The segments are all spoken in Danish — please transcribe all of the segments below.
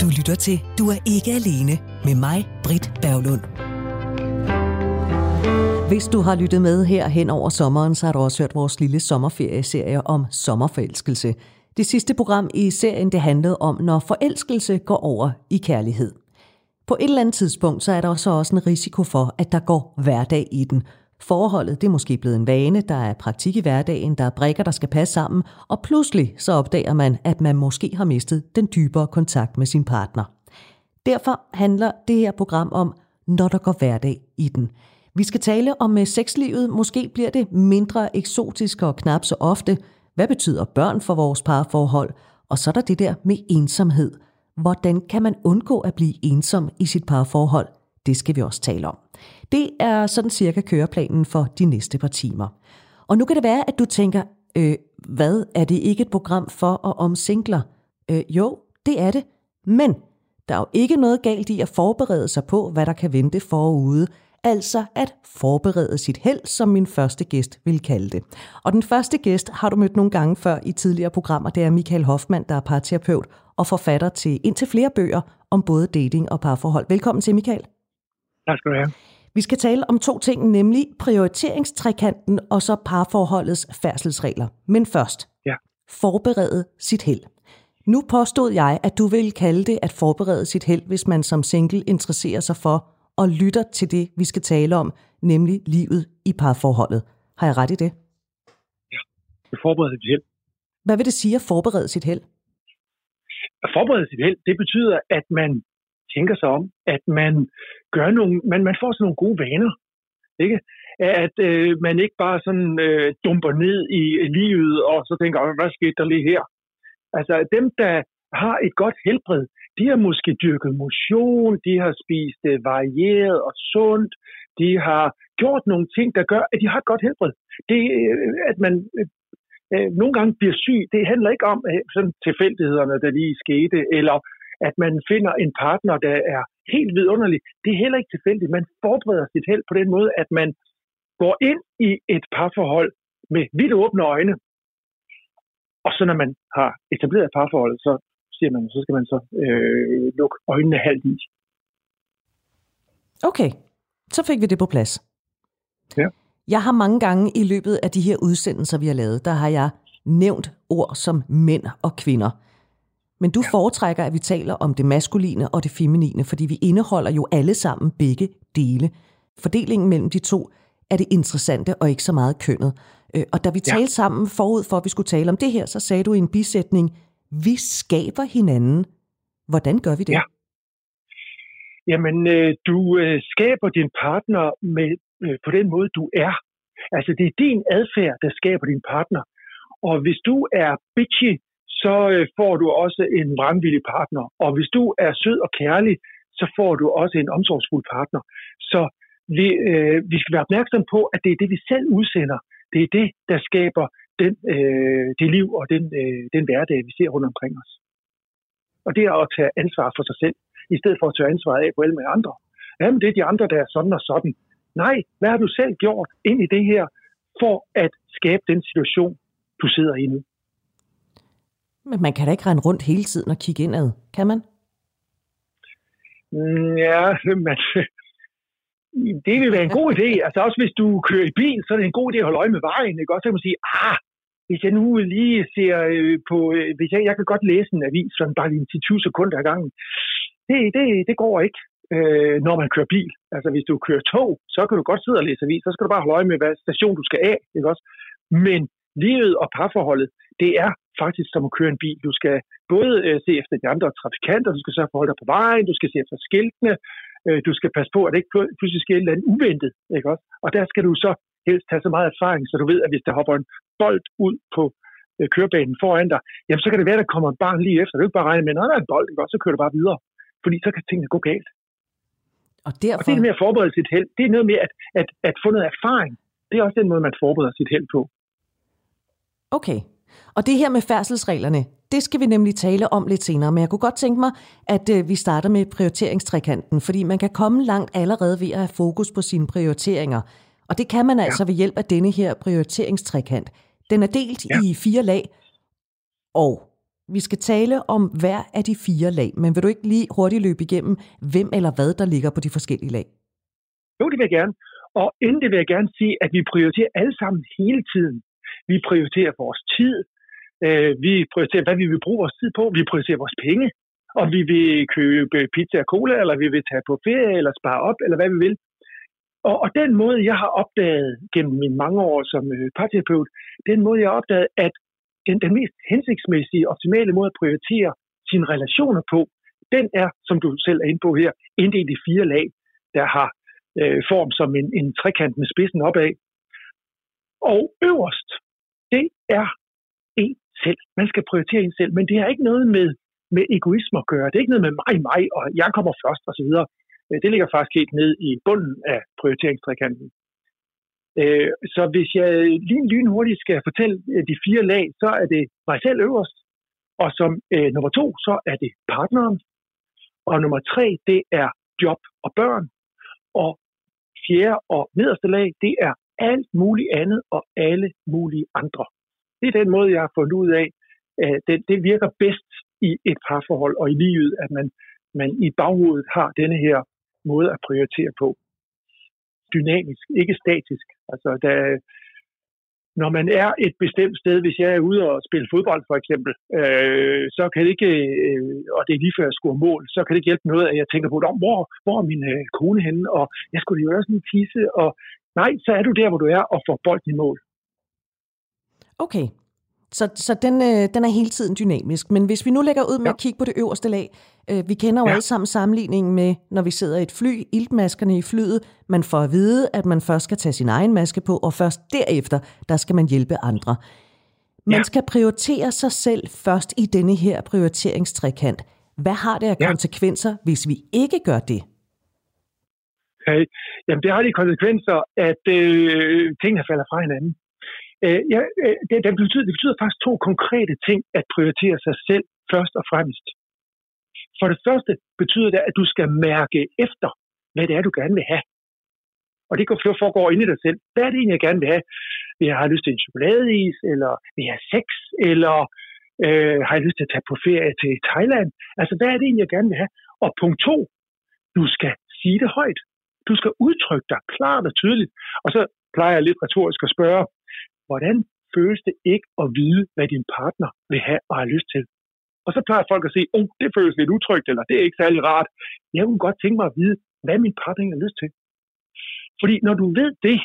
Du lytter til Du er ikke alene med mig, Britt Berglund. Hvis du har lyttet med her hen over sommeren, så har du også hørt vores lille sommerferieserie om sommerforelskelse. Det sidste program i serien, det handlede om, når forelskelse går over i kærlighed. På et eller andet tidspunkt, så er der så også en risiko for, at der går hverdag i den. Forholdet det er måske blevet en vane, der er praktik i hverdagen, der er brækker, der skal passe sammen, og pludselig så opdager man, at man måske har mistet den dybere kontakt med sin partner. Derfor handler det her program om, når der går hverdag i den. Vi skal tale om øh, sexlivet. Måske bliver det mindre eksotisk og knap så ofte. Hvad betyder børn for vores parforhold? Og så er der det der med ensomhed. Hvordan kan man undgå at blive ensom i sit parforhold? Det skal vi også tale om. Det er sådan cirka køreplanen for de næste par timer. Og nu kan det være, at du tænker, øh, hvad, er det ikke et program for og om singler? Øh, jo, det er det. Men der er jo ikke noget galt i at forberede sig på, hvad der kan vente forude. Altså at forberede sit held, som min første gæst vil kalde det. Og den første gæst har du mødt nogle gange før i tidligere programmer. Det er Michael Hoffmann, der er parterapeut og forfatter til indtil flere bøger om både dating og parforhold. Velkommen til, Michael. Tak skal du have. Vi skal tale om to ting, nemlig prioriteringstrekanten og så parforholdets færdselsregler. Men først, ja. forberede sit held. Nu påstod jeg, at du vil kalde det at forberede sit held, hvis man som single interesserer sig for og lytter til det, vi skal tale om, nemlig livet i parforholdet. Har jeg ret i det? Ja, at forberede sit held. Hvad vil det sige at forberede sit held? At forberede sit held, det betyder, at man tænker sig om, at man gør nogle, man, man får sådan nogle gode vaner. Ikke? At øh, man ikke bare sådan øh, dumper ned i livet, og så tænker, hvad skete der lige her? Altså dem, der har et godt helbred, de har måske dyrket motion, de har spist øh, varieret og sundt, de har gjort nogle ting, der gør, at de har et godt helbred. Det, øh, at man øh, øh, nogle gange bliver syg, det handler ikke om øh, sådan tilfældighederne, der lige skete, eller at man finder en partner, der er helt vidunderlig. Det er heller ikke tilfældigt. Man forbereder sit held på den måde, at man går ind i et parforhold med vidt åbne øjne, og så når man har etableret et parforhold, så siger man, så skal man så øh, lukke øjnene halvt i. Okay, så fik vi det på plads. Ja. Jeg har mange gange i løbet af de her udsendelser, vi har lavet, der har jeg nævnt ord som mænd og kvinder. Men du ja. foretrækker, at vi taler om det maskuline og det feminine, fordi vi indeholder jo alle sammen begge dele. Fordelingen mellem de to er det interessante og ikke så meget kønnet. Øh, og da vi ja. talte sammen forud for, at vi skulle tale om det her, så sagde du i en bisætning, vi skaber hinanden. Hvordan gør vi det? Ja. Jamen, øh, du øh, skaber din partner med, på den måde, du er. Altså, det er din adfærd, der skaber din partner. Og hvis du er bitchy, så øh, får du også en vrangvillig partner. Og hvis du er sød og kærlig, så får du også en omsorgsfuld partner. Så vi, øh, vi skal være opmærksom på, at det er det, vi selv udsender. Det er det, der skaber den, øh, det liv og den, øh, den hverdag, vi ser rundt omkring os. Og det er at tage ansvar for sig selv, i stedet for at tage ansvaret af på alle med andre. Jamen, det er de andre, der er sådan og sådan. Nej, hvad har du selv gjort ind i det her, for at skabe den situation, du sidder i nu? Men man kan da ikke rende rundt hele tiden og kigge indad, kan man? Mm, ja, men det vil være en god idé. Altså også hvis du kører i bil, så er det en god idé at holde øje med vejen. Ikke? Også så kan man sige, ah, hvis jeg nu lige ser øh, på, øh, hvis jeg, jeg kan godt læse en avis, sådan bare lige til 20 sekunder ad gangen. Det, det, det går ikke, øh, når man kører bil. Altså hvis du kører tog, så kan du godt sidde og læse avis, så skal du bare holde øje med, hvad station du skal af. Ikke også? Men livet og parforholdet, det er faktisk som at køre en bil. Du skal både øh, se efter de andre trafikanter, du skal sørge for at holde dig på vejen, du skal se efter skiltene, øh, du skal passe på, at det ikke pludselig sker et eller andet uventet. Ikke også? Og der skal du så helst have så meget erfaring, så du ved, at hvis der hopper en bold ud på øh, kørebanen foran dig, jamen så kan det være, at der kommer et barn lige efter. Du kan ikke bare regne med, at der er en bold, ikke også? så kører du bare videre. Fordi så kan tingene gå galt. Og, derfor... og det er med at forberede sit held. Det er noget med at, at, at få noget erfaring. Det er også den måde, man forbereder sit held på. Okay, og det her med færdselsreglerne, det skal vi nemlig tale om lidt senere, men jeg kunne godt tænke mig, at øh, vi starter med prioriteringstrekanten, fordi man kan komme langt allerede ved at have fokus på sine prioriteringer. Og det kan man altså ja. ved hjælp af denne her prioriteringstrekant. Den er delt ja. i fire lag, og Vi skal tale om hver af de fire lag, men vil du ikke lige hurtigt løbe igennem, hvem eller hvad, der ligger på de forskellige lag? Jo, det vil jeg gerne. Og det vil jeg gerne sige, at vi prioriterer alle sammen hele tiden. Vi prioriterer vores tid, øh, vi prioriterer, hvad vi vil bruge vores tid på, vi prioriterer vores penge, og vi vil købe pizza og cola, eller vi vil tage på ferie, eller spare op, eller hvad vi vil. Og, og den måde, jeg har opdaget gennem mine mange år som øh, parterapeut, den måde, jeg har opdaget, at den, den mest hensigtsmæssige, optimale måde at prioritere sine relationer på, den er, som du selv er inde på her, inddelt i fire lag, der har øh, form som en, en trekant med spidsen opad. Og øverst, er en selv. Man skal prioritere en selv, men det har ikke noget med, med egoisme at gøre. Det er ikke noget med mig, mig, og jeg kommer først osv. Øh, det ligger faktisk helt ned i bunden af prioriteringstrekanten. Øh, så hvis jeg lige lynhurtigt skal fortælle øh, de fire lag, så er det mig selv øverst, og som øh, nummer to, så er det partneren, og nummer tre, det er job og børn, og fjerde og nederste lag, det er alt muligt andet og alle mulige andre. Det er den måde, jeg har fundet ud af, at det, det virker bedst i et parforhold og i livet, at man, man i baghovedet har denne her måde at prioritere på. Dynamisk, ikke statisk. Altså, der, når man er et bestemt sted, hvis jeg er ude og spille fodbold for eksempel, øh, så kan det ikke, øh, og det er lige før jeg scorer mål, så kan det ikke hjælpe noget, at jeg tænker på, hvor, hvor er min øh, kone henne, og jeg skulle jo også en tisse, og nej, så er du der, hvor du er, og får bolden i mål. Okay, så, så den, øh, den er hele tiden dynamisk. Men hvis vi nu lægger ud med ja. at kigge på det øverste lag, øh, vi kender jo ja. alle sammen sammenligningen med, når vi sidder i et fly, iltmaskerne i flyet, man får at vide, at man først skal tage sin egen maske på, og først derefter, der skal man hjælpe andre. Man ja. skal prioritere sig selv først i denne her prioriteringstrekant. Hvad har det af ja. konsekvenser, hvis vi ikke gør det? Okay. Jamen, det har de konsekvenser, at øh, tingene falder fra hinanden. Øh, ja, øh, det, det, betyder, det betyder faktisk to konkrete ting at prioritere sig selv først og fremmest. For det første betyder det, at du skal mærke efter, hvad det er, du gerne vil have. Og det foregår ind i dig selv. Hvad er det egentlig, jeg gerne vil have? Vil jeg have lyst til en chokoladeis, eller vil jeg have sex, eller øh, har jeg lyst til at tage på ferie til Thailand? Altså, hvad er det egentlig, jeg gerne vil have? Og punkt to, du skal sige det højt. Du skal udtrykke dig klart og tydeligt. Og så plejer jeg lidt retorisk at spørge, hvordan føles det ikke at vide, hvad din partner vil have og har lyst til? Og så plejer folk at sige, oh, det føles lidt utrygt, eller det er ikke særlig rart. Jeg kunne godt tænke mig at vide, hvad min partner har lyst til. Fordi når du ved det,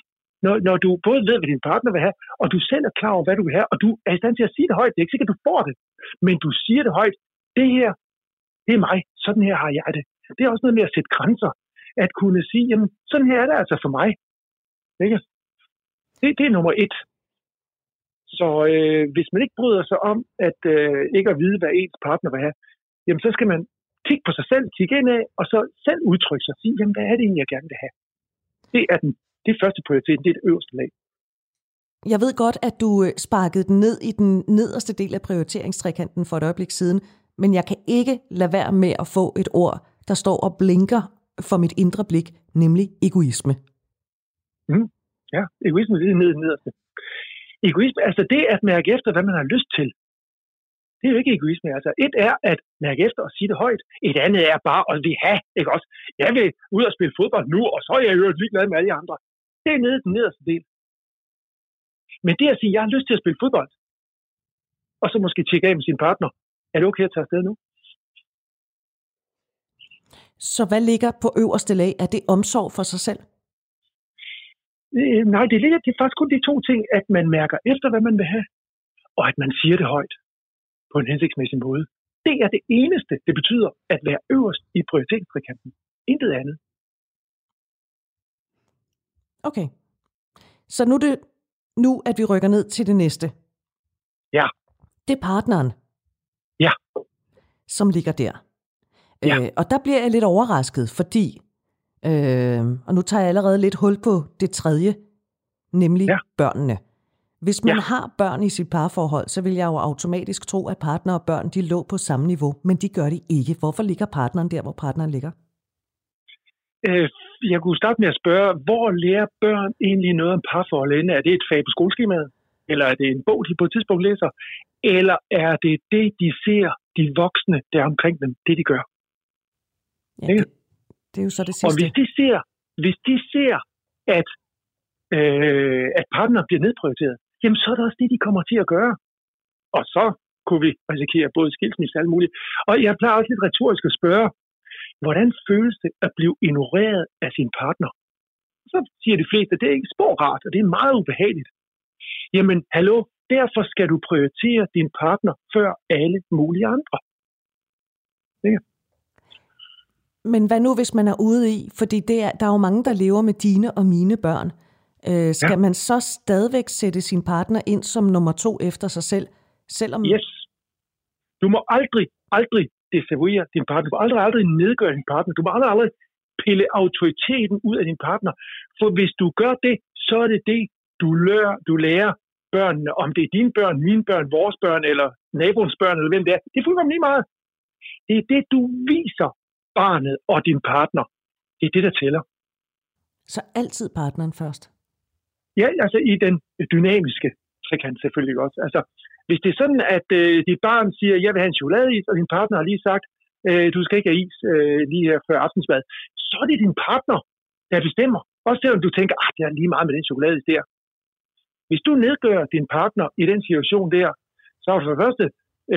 når, når du både ved, hvad din partner vil have, og du selv er klar over, hvad du vil have, og du er i stand til at sige det højt, det er ikke sikkert, at du får det, men du siger det højt, det her, det er mig, sådan her har jeg det. Det er også noget med at sætte grænser, at kunne sige, jamen, sådan her er det altså for mig. Ikke? Det, det er nummer et. Så øh, hvis man ikke bryder sig om at øh, ikke at vide, hvad ens partner vil have, jamen så skal man kigge på sig selv, kigge ind af, og så selv udtrykke sig og sige, jamen hvad er det egentlig, jeg gerne vil have? Det er den det er første prioritet, det er det øverste lag. Jeg ved godt, at du øh, sparkede den ned i den nederste del af prioriteringstrekanten for et øjeblik siden, men jeg kan ikke lade være med at få et ord, der står og blinker for mit indre blik, nemlig egoisme. Mm. Ja, egoisme det er nede i nederste. Egoisme, altså det at mærke efter, hvad man har lyst til, det er jo ikke egoisme. Altså, et er at mærke efter og sige det højt. Et andet er bare at vi have, ikke også? Jeg vil ud og spille fodbold nu, og så er jeg jo ligeglad med alle de andre. Det er nede i den nederste del. Men det at sige, at jeg har lyst til at spille fodbold, og så måske tjekke af med sin partner, er det okay at tage afsted nu? Så hvad ligger på øverste lag? Er det omsorg for sig selv? Øh, nej, det, ligger, det er faktisk kun de to ting, at man mærker efter, hvad man vil have, og at man siger det højt på en hensigtsmæssig måde. Det er det eneste, det betyder at være øverst i prioritetstrekanten. Intet andet. Okay. Så nu, det, nu at vi rykker ned til det næste. Ja. Det er partneren. Ja. Som ligger der. Ja. Øh, og der bliver jeg lidt overrasket, fordi Øh, og nu tager jeg allerede lidt hul på det tredje, nemlig ja. børnene. Hvis man ja. har børn i sit parforhold, så vil jeg jo automatisk tro, at partner og børn de lå på samme niveau, men de gør de ikke. Hvorfor ligger partneren der, hvor partneren ligger? Øh, jeg kunne starte med at spørge, hvor lærer børn egentlig noget om parforhold? Er det et fag på skoleskemaet? Eller er det en bog, de på et tidspunkt læser? Eller er det det, de ser, de voksne der omkring dem, det de gør? Ja, det, det er jo så det sidste. Og hvis de ser, hvis de ser at, øh, at partner bliver nedprioriteret, jamen så er det også det, de kommer til at gøre. Og så kunne vi risikere både skilsmisse og alt muligt. Og jeg plejer også lidt retorisk at spørge, hvordan føles det at blive ignoreret af sin partner? Så siger de fleste, at det er ikke spor rart, og det er meget ubehageligt. Jamen, hallo, derfor skal du prioritere din partner før alle mulige andre. Ja. Men hvad nu, hvis man er ude i, fordi det er, der er jo mange, der lever med dine og mine børn. Øh, skal ja. man så stadigvæk sætte sin partner ind som nummer to efter sig selv? Selvom... Yes. Du må aldrig, aldrig desavouere din partner. Du må aldrig, aldrig nedgøre din partner. Du må aldrig, aldrig pille autoriteten ud af din partner. For hvis du gør det, så er det det, du lærer, du lærer børnene. Om det er dine børn, mine børn, vores børn, eller naboens børn, eller hvem det er. Det er fuldkommen lige meget. Det er det, du viser barnet og din partner. Det er det, der tæller. Så altid partneren først? Ja, altså i den dynamiske trekant selvfølgelig også. Altså, hvis det er sådan, at øh, dit barn siger, jeg vil have en chokoladeis, og din partner har lige sagt, øh, du skal ikke have is øh, lige her før aftensmad, så er det din partner, der bestemmer. Også selvom du tænker, at det er lige meget med den chokoladeis der. Hvis du nedgør din partner i den situation der, så har du for det første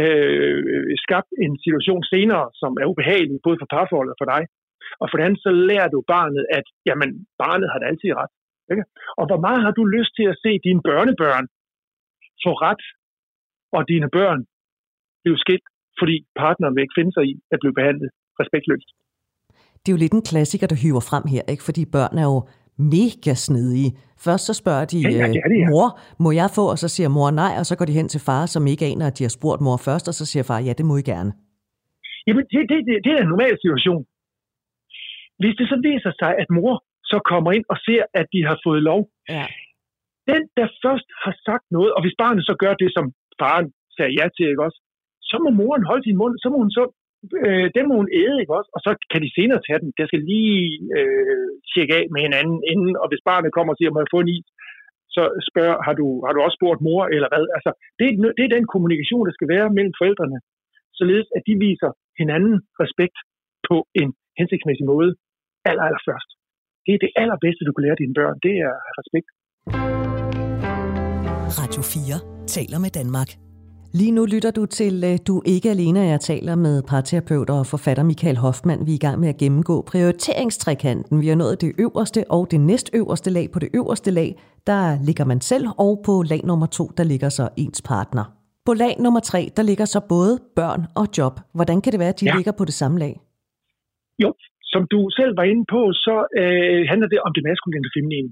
øh, skabt en situation senere, som er ubehagelig, både for parforholdet og for dig. Og for det andet, så lærer du barnet, at jamen, barnet har det altid ret. Ikke? Og hvor meget har du lyst til at se dine børnebørn få ret, og dine børn blive skilt, fordi partneren vil ikke finde sig i at blive behandlet respektløst. Det er jo lidt en klassiker, der hyver frem her, ikke? fordi børn er jo mega snedige. Først så spørger de, ja, ja, det det, ja. mor, må jeg få? Og så siger mor nej, og så går de hen til far, som ikke aner, at de har spurgt mor først, og så siger far, ja, det må I gerne. Jamen, det, det, det, det er en normal situation. Hvis det så viser sig, at mor så kommer ind og ser, at de har fået lov, ja. den, der først har sagt noget, og hvis barnet så gør det, som faren sagde ja til, ikke også, så må moren holde sin mund, så må hun så øh, dem må hun æde, ikke også? Og så kan de senere tage den. Der skal lige øh, tjekke af med hinanden inden, og hvis barnet kommer og siger, må jeg få en is, så spørger, har du, har du også spurgt mor, eller hvad? Altså, det, det er den kommunikation, der skal være mellem forældrene, således at de viser hinanden respekt på en hensigtsmæssig måde aller, aller først. Det er det allerbedste, du kan lære dine børn, det er respekt. Radio 4 taler med Danmark. Lige nu lytter du til øh, Du ikke alene, jeg taler med parterapeut og forfatter Michael Hoffmann. Vi er i gang med at gennemgå prioriteringstrekanten. Vi har nået det øverste og det næstøverste lag. På det øverste lag, der ligger man selv, og på lag nummer to, der ligger så ens partner. På lag nummer tre, der ligger så både børn og job. Hvordan kan det være, at de ja. ligger på det samme lag? Jo, som du selv var inde på, så øh, handler det om det maskuline og feminine.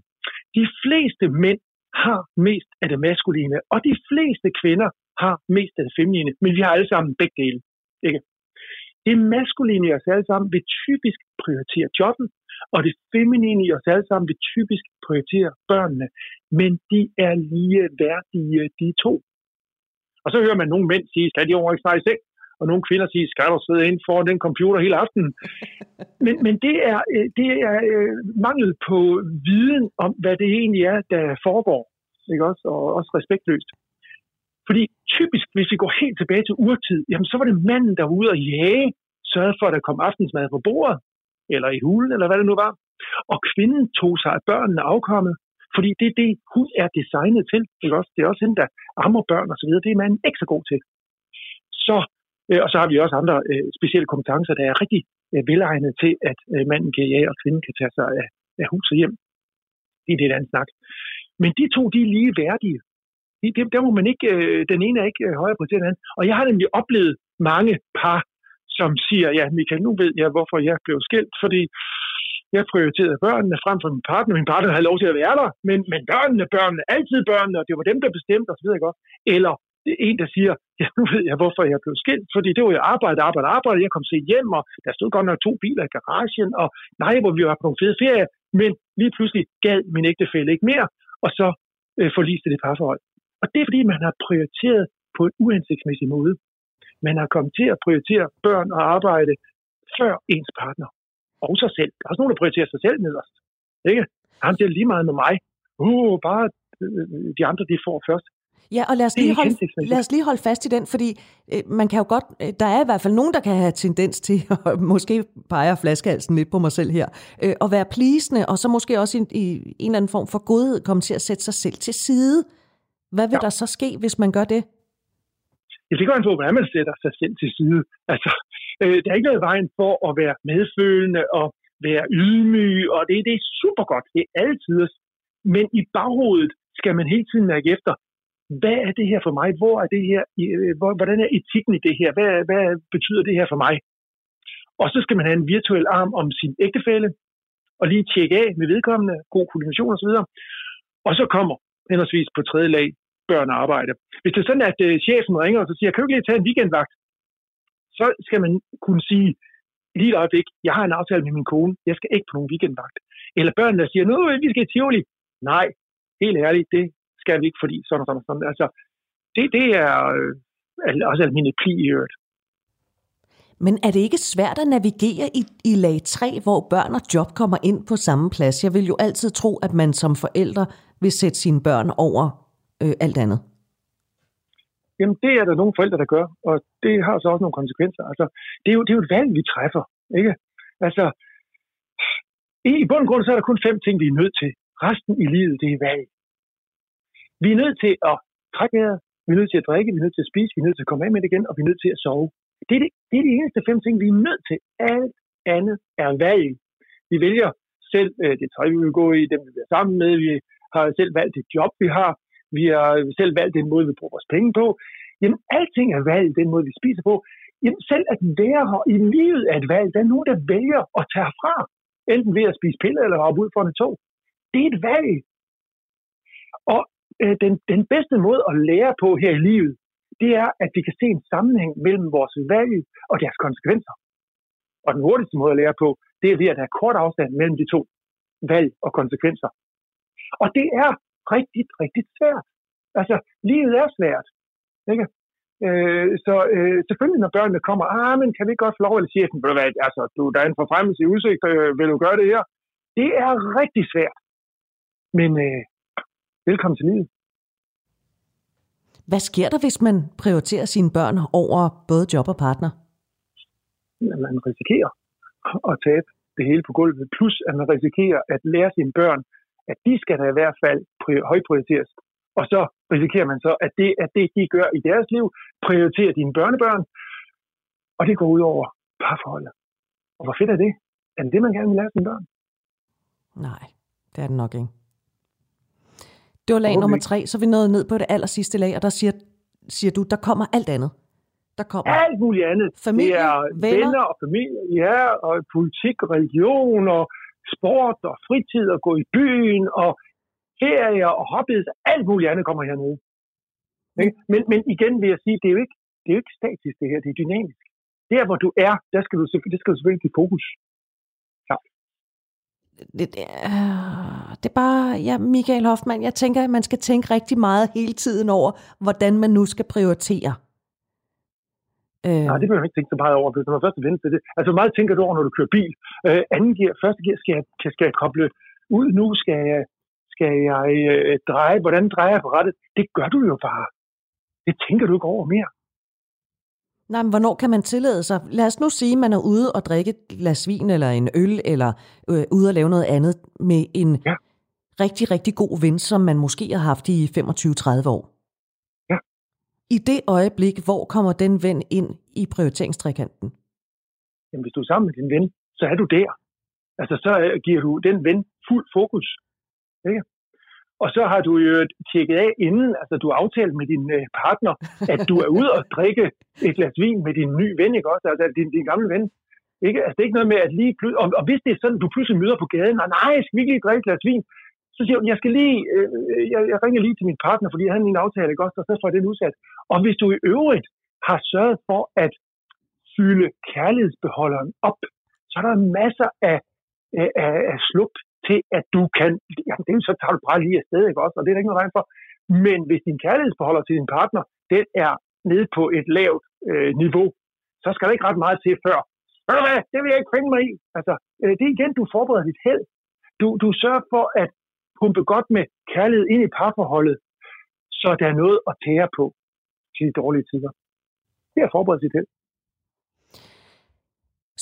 De fleste mænd har mest af det maskuline, og de fleste kvinder har mest af det feminine, men vi har alle sammen begge dele. Ikke? Det maskuline i os alle sammen vil typisk prioritere jobben, og det feminine i os alle sammen vil typisk prioritere børnene, men de er lige værdige, de to. Og så hører man nogle mænd sige, skal de over ikke snart i seng? Og nogle kvinder siger, skal du sidde ind foran den computer hele aftenen? Men, men det er, øh, det er øh, mangel på viden om, hvad det egentlig er, der foregår. Ikke også? Og også respektløst. Fordi typisk, hvis vi går helt tilbage til urtid, jamen så var det manden, der var ude og jage, sørgede for, at der kom aftensmad på bordet, eller i hulen, eller hvad det nu var. Og kvinden tog sig af børnene afkommet, fordi det er det, hun er designet til. Ikke også? Det er også hende, der ammer børn og så videre. Det er manden ikke så god til. Så, øh, og så har vi også andre øh, specielle kompetencer, der er rigtig øh, velegnet til, at øh, manden kan jage, og kvinden kan tage sig af, af hus og hjem. Det er det, der er snak. Men de to, de er lige værdige det, der må man ikke, øh, den ene er ikke øh, højere på den anden. Og jeg har nemlig oplevet mange par, som siger, ja Michael, nu ved jeg, hvorfor jeg blev skilt, fordi jeg prioriterede børnene frem for min partner. Min partner havde lov til at være der, men, men børnene, børnene, altid børnene, og det var dem, der bestemte osv. Godt. Eller det er en, der siger, ja, nu ved jeg, hvorfor jeg blev skilt, fordi det var jo arbejde, arbejde, arbejde. Jeg kom til hjem, og der stod godt nok to biler i garagen, og nej, hvor vi var på nogle fede ferie, men lige pludselig gad min ægtefælle ikke mere, og så øh, forliste det parforhold. Og det er fordi, man har prioriteret på en uhensigtsmæssig måde. Man har kommet til at prioritere børn og arbejde før ens partner. Og sig selv. Der er også nogen, der prioriterer sig selv nederst. Ikke? Han det lige meget med mig. Uh, bare øh, de andre, de får først. Ja, og lad os, lige holde, lad os lige holde fast i den, fordi øh, man kan jo godt, øh, der er i hvert fald nogen, der kan have tendens til, og måske peger flaskehalsen lidt på mig selv her, øh, at være plisende, og så måske også i, i en eller anden form for godhed komme til at sætte sig selv til side. Hvad vil ja. der så ske, hvis man gør det? Ja, det går an på, hvordan man sætter sig selv til side. Altså, øh, der er ikke noget vejen for at være medfølende og være ydmyg, og det, det er super godt. Det er altid. Men i baghovedet skal man hele tiden mærke efter, hvad er det her for mig? Hvor er det her? Øh, hvordan er etikken i det her? Hvad, hvad betyder det her for mig? Og så skal man have en virtuel arm om sin ægtefælle, og lige tjekke af med vedkommende, god koordination osv. Og så kommer henholdsvis på tredje lag børn arbejde. Hvis det er sådan, at øh, chefen ringer og så siger, kan du ikke lige tage en weekendvagt? Så skal man kunne sige, lige et øjeblik, jeg har en aftale med min kone, jeg skal ikke på nogen weekendvagt. Eller børnene, der siger, nu øh, vi skal i Tivoli. Nej, helt ærligt, det skal vi ikke, fordi sådan og sådan og sådan. Altså, det, det er øh, også almindelig pli i øvrigt. Men er det ikke svært at navigere i, i lag 3, hvor børn og job kommer ind på samme plads? Jeg vil jo altid tro, at man som forældre vil sætte sine børn over øh, alt andet. Jamen, det er der nogle forældre, der gør, og det har så også nogle konsekvenser. Altså, det er jo, det er jo et valg, vi træffer, ikke? Altså, i, i bund og grund, så er der kun fem ting, vi er nødt til. Resten i livet, det er valg. Vi er nødt til at trække vejret, vi er nødt til at drikke, vi er nødt til at spise, vi er nødt til at komme af med det igen, og vi er nødt til at sove. Det er, det, det er de eneste fem ting, vi er nødt til. Alt andet er valg. Vi vælger selv øh, det tøj, vi vil gå i, dem vi bliver sammen med, vi har selv valgt det job, vi har, vi har selv valgt den måde, vi bruger vores penge på. Jamen, alting er valg, den måde, vi spiser på. Jamen, selv at være her i livet er et valg. Der er nogen, der vælger at tage fra, enten ved at spise piller eller hoppe ud for en tog. Det er et valg. Og øh, den, den bedste måde at lære på her i livet, det er, at vi kan se en sammenhæng mellem vores valg og deres konsekvenser. Og den hurtigste måde at lære på, det er ved at der er kort afstand mellem de to valg og konsekvenser. Og det er rigtig, rigtig svært. Altså, livet er svært. Ikke? Øh, så øh, selvfølgelig, når børnene kommer, ah, men kan vi ikke godt få lov, eller chefen, hvad, altså, du, der er en forfremmelse i udsigt, øh, vil du gøre det her? Det er rigtig svært. Men øh, velkommen til livet. Hvad sker der, hvis man prioriterer sine børn over både job og partner? Man risikerer at tabe det hele på gulvet, plus at man risikerer at lære sine børn, at de skal da i hvert fald højprioriteres. Og så risikerer man så, at det, at det, de gør i deres liv, prioriterer dine børnebørn, og det går ud over parforholdet. Og hvor fedt er det? Er det det, man gerne vil lære sine børn? Nej, det er det nok ikke. Det var lag okay. nummer tre, så vi nåede ned på det aller sidste lag, og der siger, siger du, der kommer alt andet. Der kommer alt muligt andet. Familie, det er venner. venner og familie, ja, og politik, religion og sport og fritid og gå i byen og ferier og hobbies, alt muligt andet kommer hernede. Men, men igen vil jeg sige, det er jo ikke, det er jo ikke statisk det her, det er dynamisk. Der hvor du er, der skal du, det skal du selvfølgelig give fokus. Ja. Det, det, det er bare, ja, Michael Hoffmann, jeg tænker, at man skal tænke rigtig meget hele tiden over, hvordan man nu skal prioritere. Øh... Nej, det behøver man ikke tænke så meget over, hvis man først er til det. Altså, hvor meget tænker du over, når du kører bil? Øh, anden gear, første gear, skal jeg, skal jeg koble ud nu? Skal jeg, skal jeg øh, dreje? Hvordan drejer jeg på rettet? Det gør du jo bare. Det tænker du ikke over mere. Nej, men hvornår kan man tillade sig? Lad os nu sige, at man er ude og drikke et glas vin eller en øl, eller øh, ude og lave noget andet med en ja. rigtig, rigtig god ven, som man måske har haft i 25-30 år. Ja. I det øjeblik, hvor kommer den ven ind i prioriteringstrikanten? Jamen, hvis du er sammen med din ven, så er du der. Altså, så øh, giver du den ven fuld fokus. Ikke? Og så har du jo tjekket af inden, altså du har aftalt med din øh, partner, at du er ude og drikke et glas vin med din nye ven, ikke også? Altså din, din gamle ven. Ikke? Altså det er ikke noget med, at lige pludselig, og, og hvis det er sådan, du pludselig møder på gaden, og nej, skal vi ikke lige drikke et glas vin? Så siger hun, jeg skal lige, øh, jeg, jeg, ringer lige til min partner, fordi jeg havde en aftale, ikke også? Og så får jeg den udsat. Og hvis du i øvrigt har sørget for at fylde kærlighedsbeholderen op, så er der masser af, af, af slugt til, at du kan, jamen det så tager du bare lige afsted, ikke også? Og det er der ikke noget regn for. Men hvis din kærlighedsbeholder til din partner, den er nede på et lavt øh, niveau, så skal der ikke ret meget til før. Ved du hvad, det vil jeg ikke finde mig i. Altså, øh, det er igen, du forbereder dit held. Du, du sørger for at pumpe godt med kærlighed ind i parforholdet, så der er noget at tære på til de dårlige tider. Det er forberedt sig til.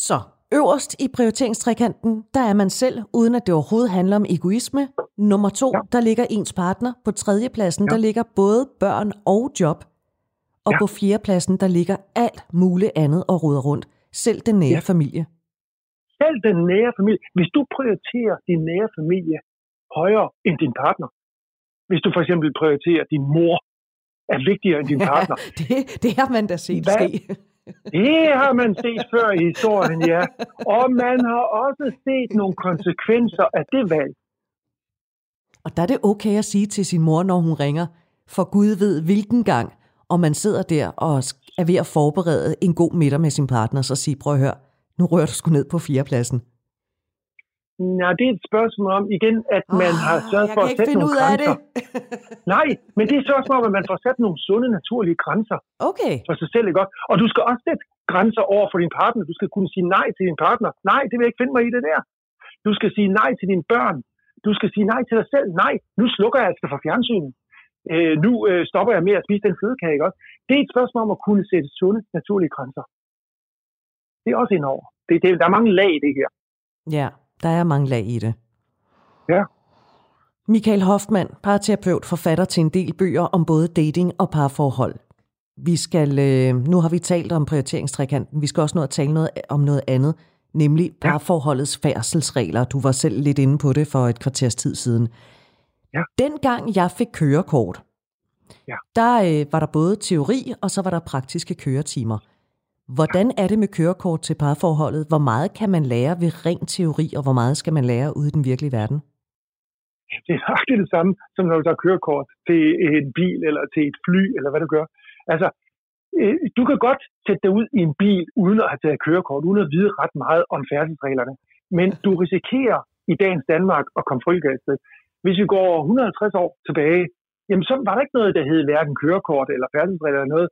Så øverst i prioriteringstrekanten, der er man selv, uden at det overhovedet handler om egoisme. Nummer to, ja. der ligger ens partner. På tredjepladsen, ja. der ligger både børn og job. Og ja. på fjerdepladsen, der ligger alt muligt andet og ruder rundt. Selv den nære ja. familie. Selv den nære familie. Hvis du prioriterer din nære familie højere end din partner, hvis du for eksempel prioriterer din mor er vigtigere end din partner. Ja, det, det har man da set Hvad? ske. Det har man set før i historien, ja. Og man har også set nogle konsekvenser af det valg. Og der er det okay at sige til sin mor, når hun ringer, for Gud ved hvilken gang, og man sidder der og er ved at forberede en god middag med sin partner, så siger, prøv at høre, nu rører du sgu ned på fjerdepladsen. Nej, det er et spørgsmål om igen, at man oh, har sørget for at sætte nogle grænser. Nej, men det er et spørgsmål om, at man får sat nogle sunde, naturlige grænser okay. for sig selv. Ikke? Og du skal også sætte grænser over for din partner. Du skal kunne sige nej til din partner. Nej, det vil jeg ikke finde mig i det der. Du skal sige nej til dine børn. Du skal sige nej til dig selv. Nej, nu slukker jeg altså for fjernsynet. Øh, nu øh, stopper jeg med at spise den fødekage. Ikke? Også? Det er et spørgsmål om at kunne sætte sunde, naturlige grænser. Det er også indover. Det, det, der er mange lag i det her. Ja. Der er mange lag i det. Ja. Michael Hoffmann, parterapeut, forfatter til en del bøger om både dating og parforhold. Vi skal, øh, nu har vi talt om prioriteringstrekanten, vi skal også nå at tale noget, om noget andet, nemlig parforholdets færdselsregler. Du var selv lidt inde på det for et kvarters tid siden. Ja. Dengang jeg fik kørekort, ja. der øh, var der både teori, og så var der praktiske køretimer. Hvordan er det med kørekort til parforholdet? Hvor meget kan man lære ved ren teori, og hvor meget skal man lære ude i den virkelige verden? Det er faktisk det samme, som når du tager kørekort til en bil, eller til et fly, eller hvad du gør. Altså, øh, du kan godt sætte dig ud i en bil, uden at have taget kørekort, uden at vide ret meget om færdselsreglerne. Men du risikerer i dagens Danmark at komme frikastet. Hvis vi går 150 år tilbage, jamen så var der ikke noget, der hed hverken kørekort eller færdselsregler eller noget.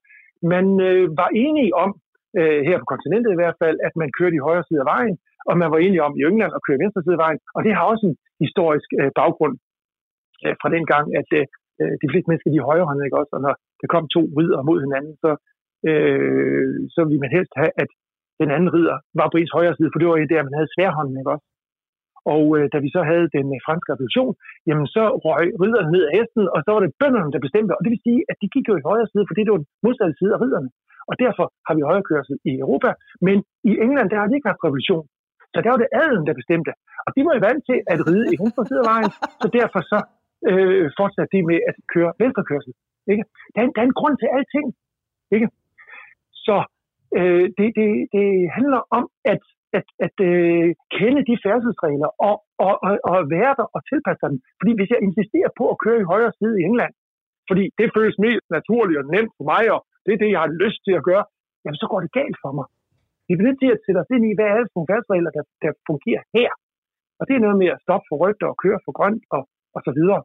Man øh, var enige om, øh, her på kontinentet i hvert fald, at man kørte i højre side af vejen, og man var enige om i England at køre i venstre side af vejen. Og det har også en historisk øh, baggrund øh, fra den gang, at øh, øh de fleste mennesker de er højrehåndede, ikke også? Og når der kom to ridder mod hinanden, så, øh, så ville man helst have, at den anden ridder var på ens højre side, for det var jo der, man havde sværhånden, ikke også? Og øh, da vi så havde den øh, franske revolution, jamen så røg ridderne ned af hesten, og så var det bønderne, der bestemte. Og det vil sige, at de gik jo i højre side, fordi det var den modsatte side af ridderne og derfor har vi højrekørsel i Europa. Men i England, der har de ikke haft revolution. Så der var det adelen, der bestemte. Og de var jo vant til at ride i venstre side af vejen, så derfor så øh, fortsatte de med at køre venstrekørsel. Ikke? Der, er, der er en grund til alting. Ikke? Så øh, det, det, det handler om at, at, at øh, kende de færdselsregler og, og, og, og være der og tilpasse dem. Fordi hvis jeg insisterer på at køre i højre side i England, fordi det føles mest naturligt og nemt for mig, og det er det, jeg har lyst til at gøre, jamen så går det galt for mig. Vi bliver nødt til at sætte os ind i, hvad er det for nogle færdsregler, der, der fungerer her. Og det er noget med at stoppe for rødt og køre for grønt og, og så videre.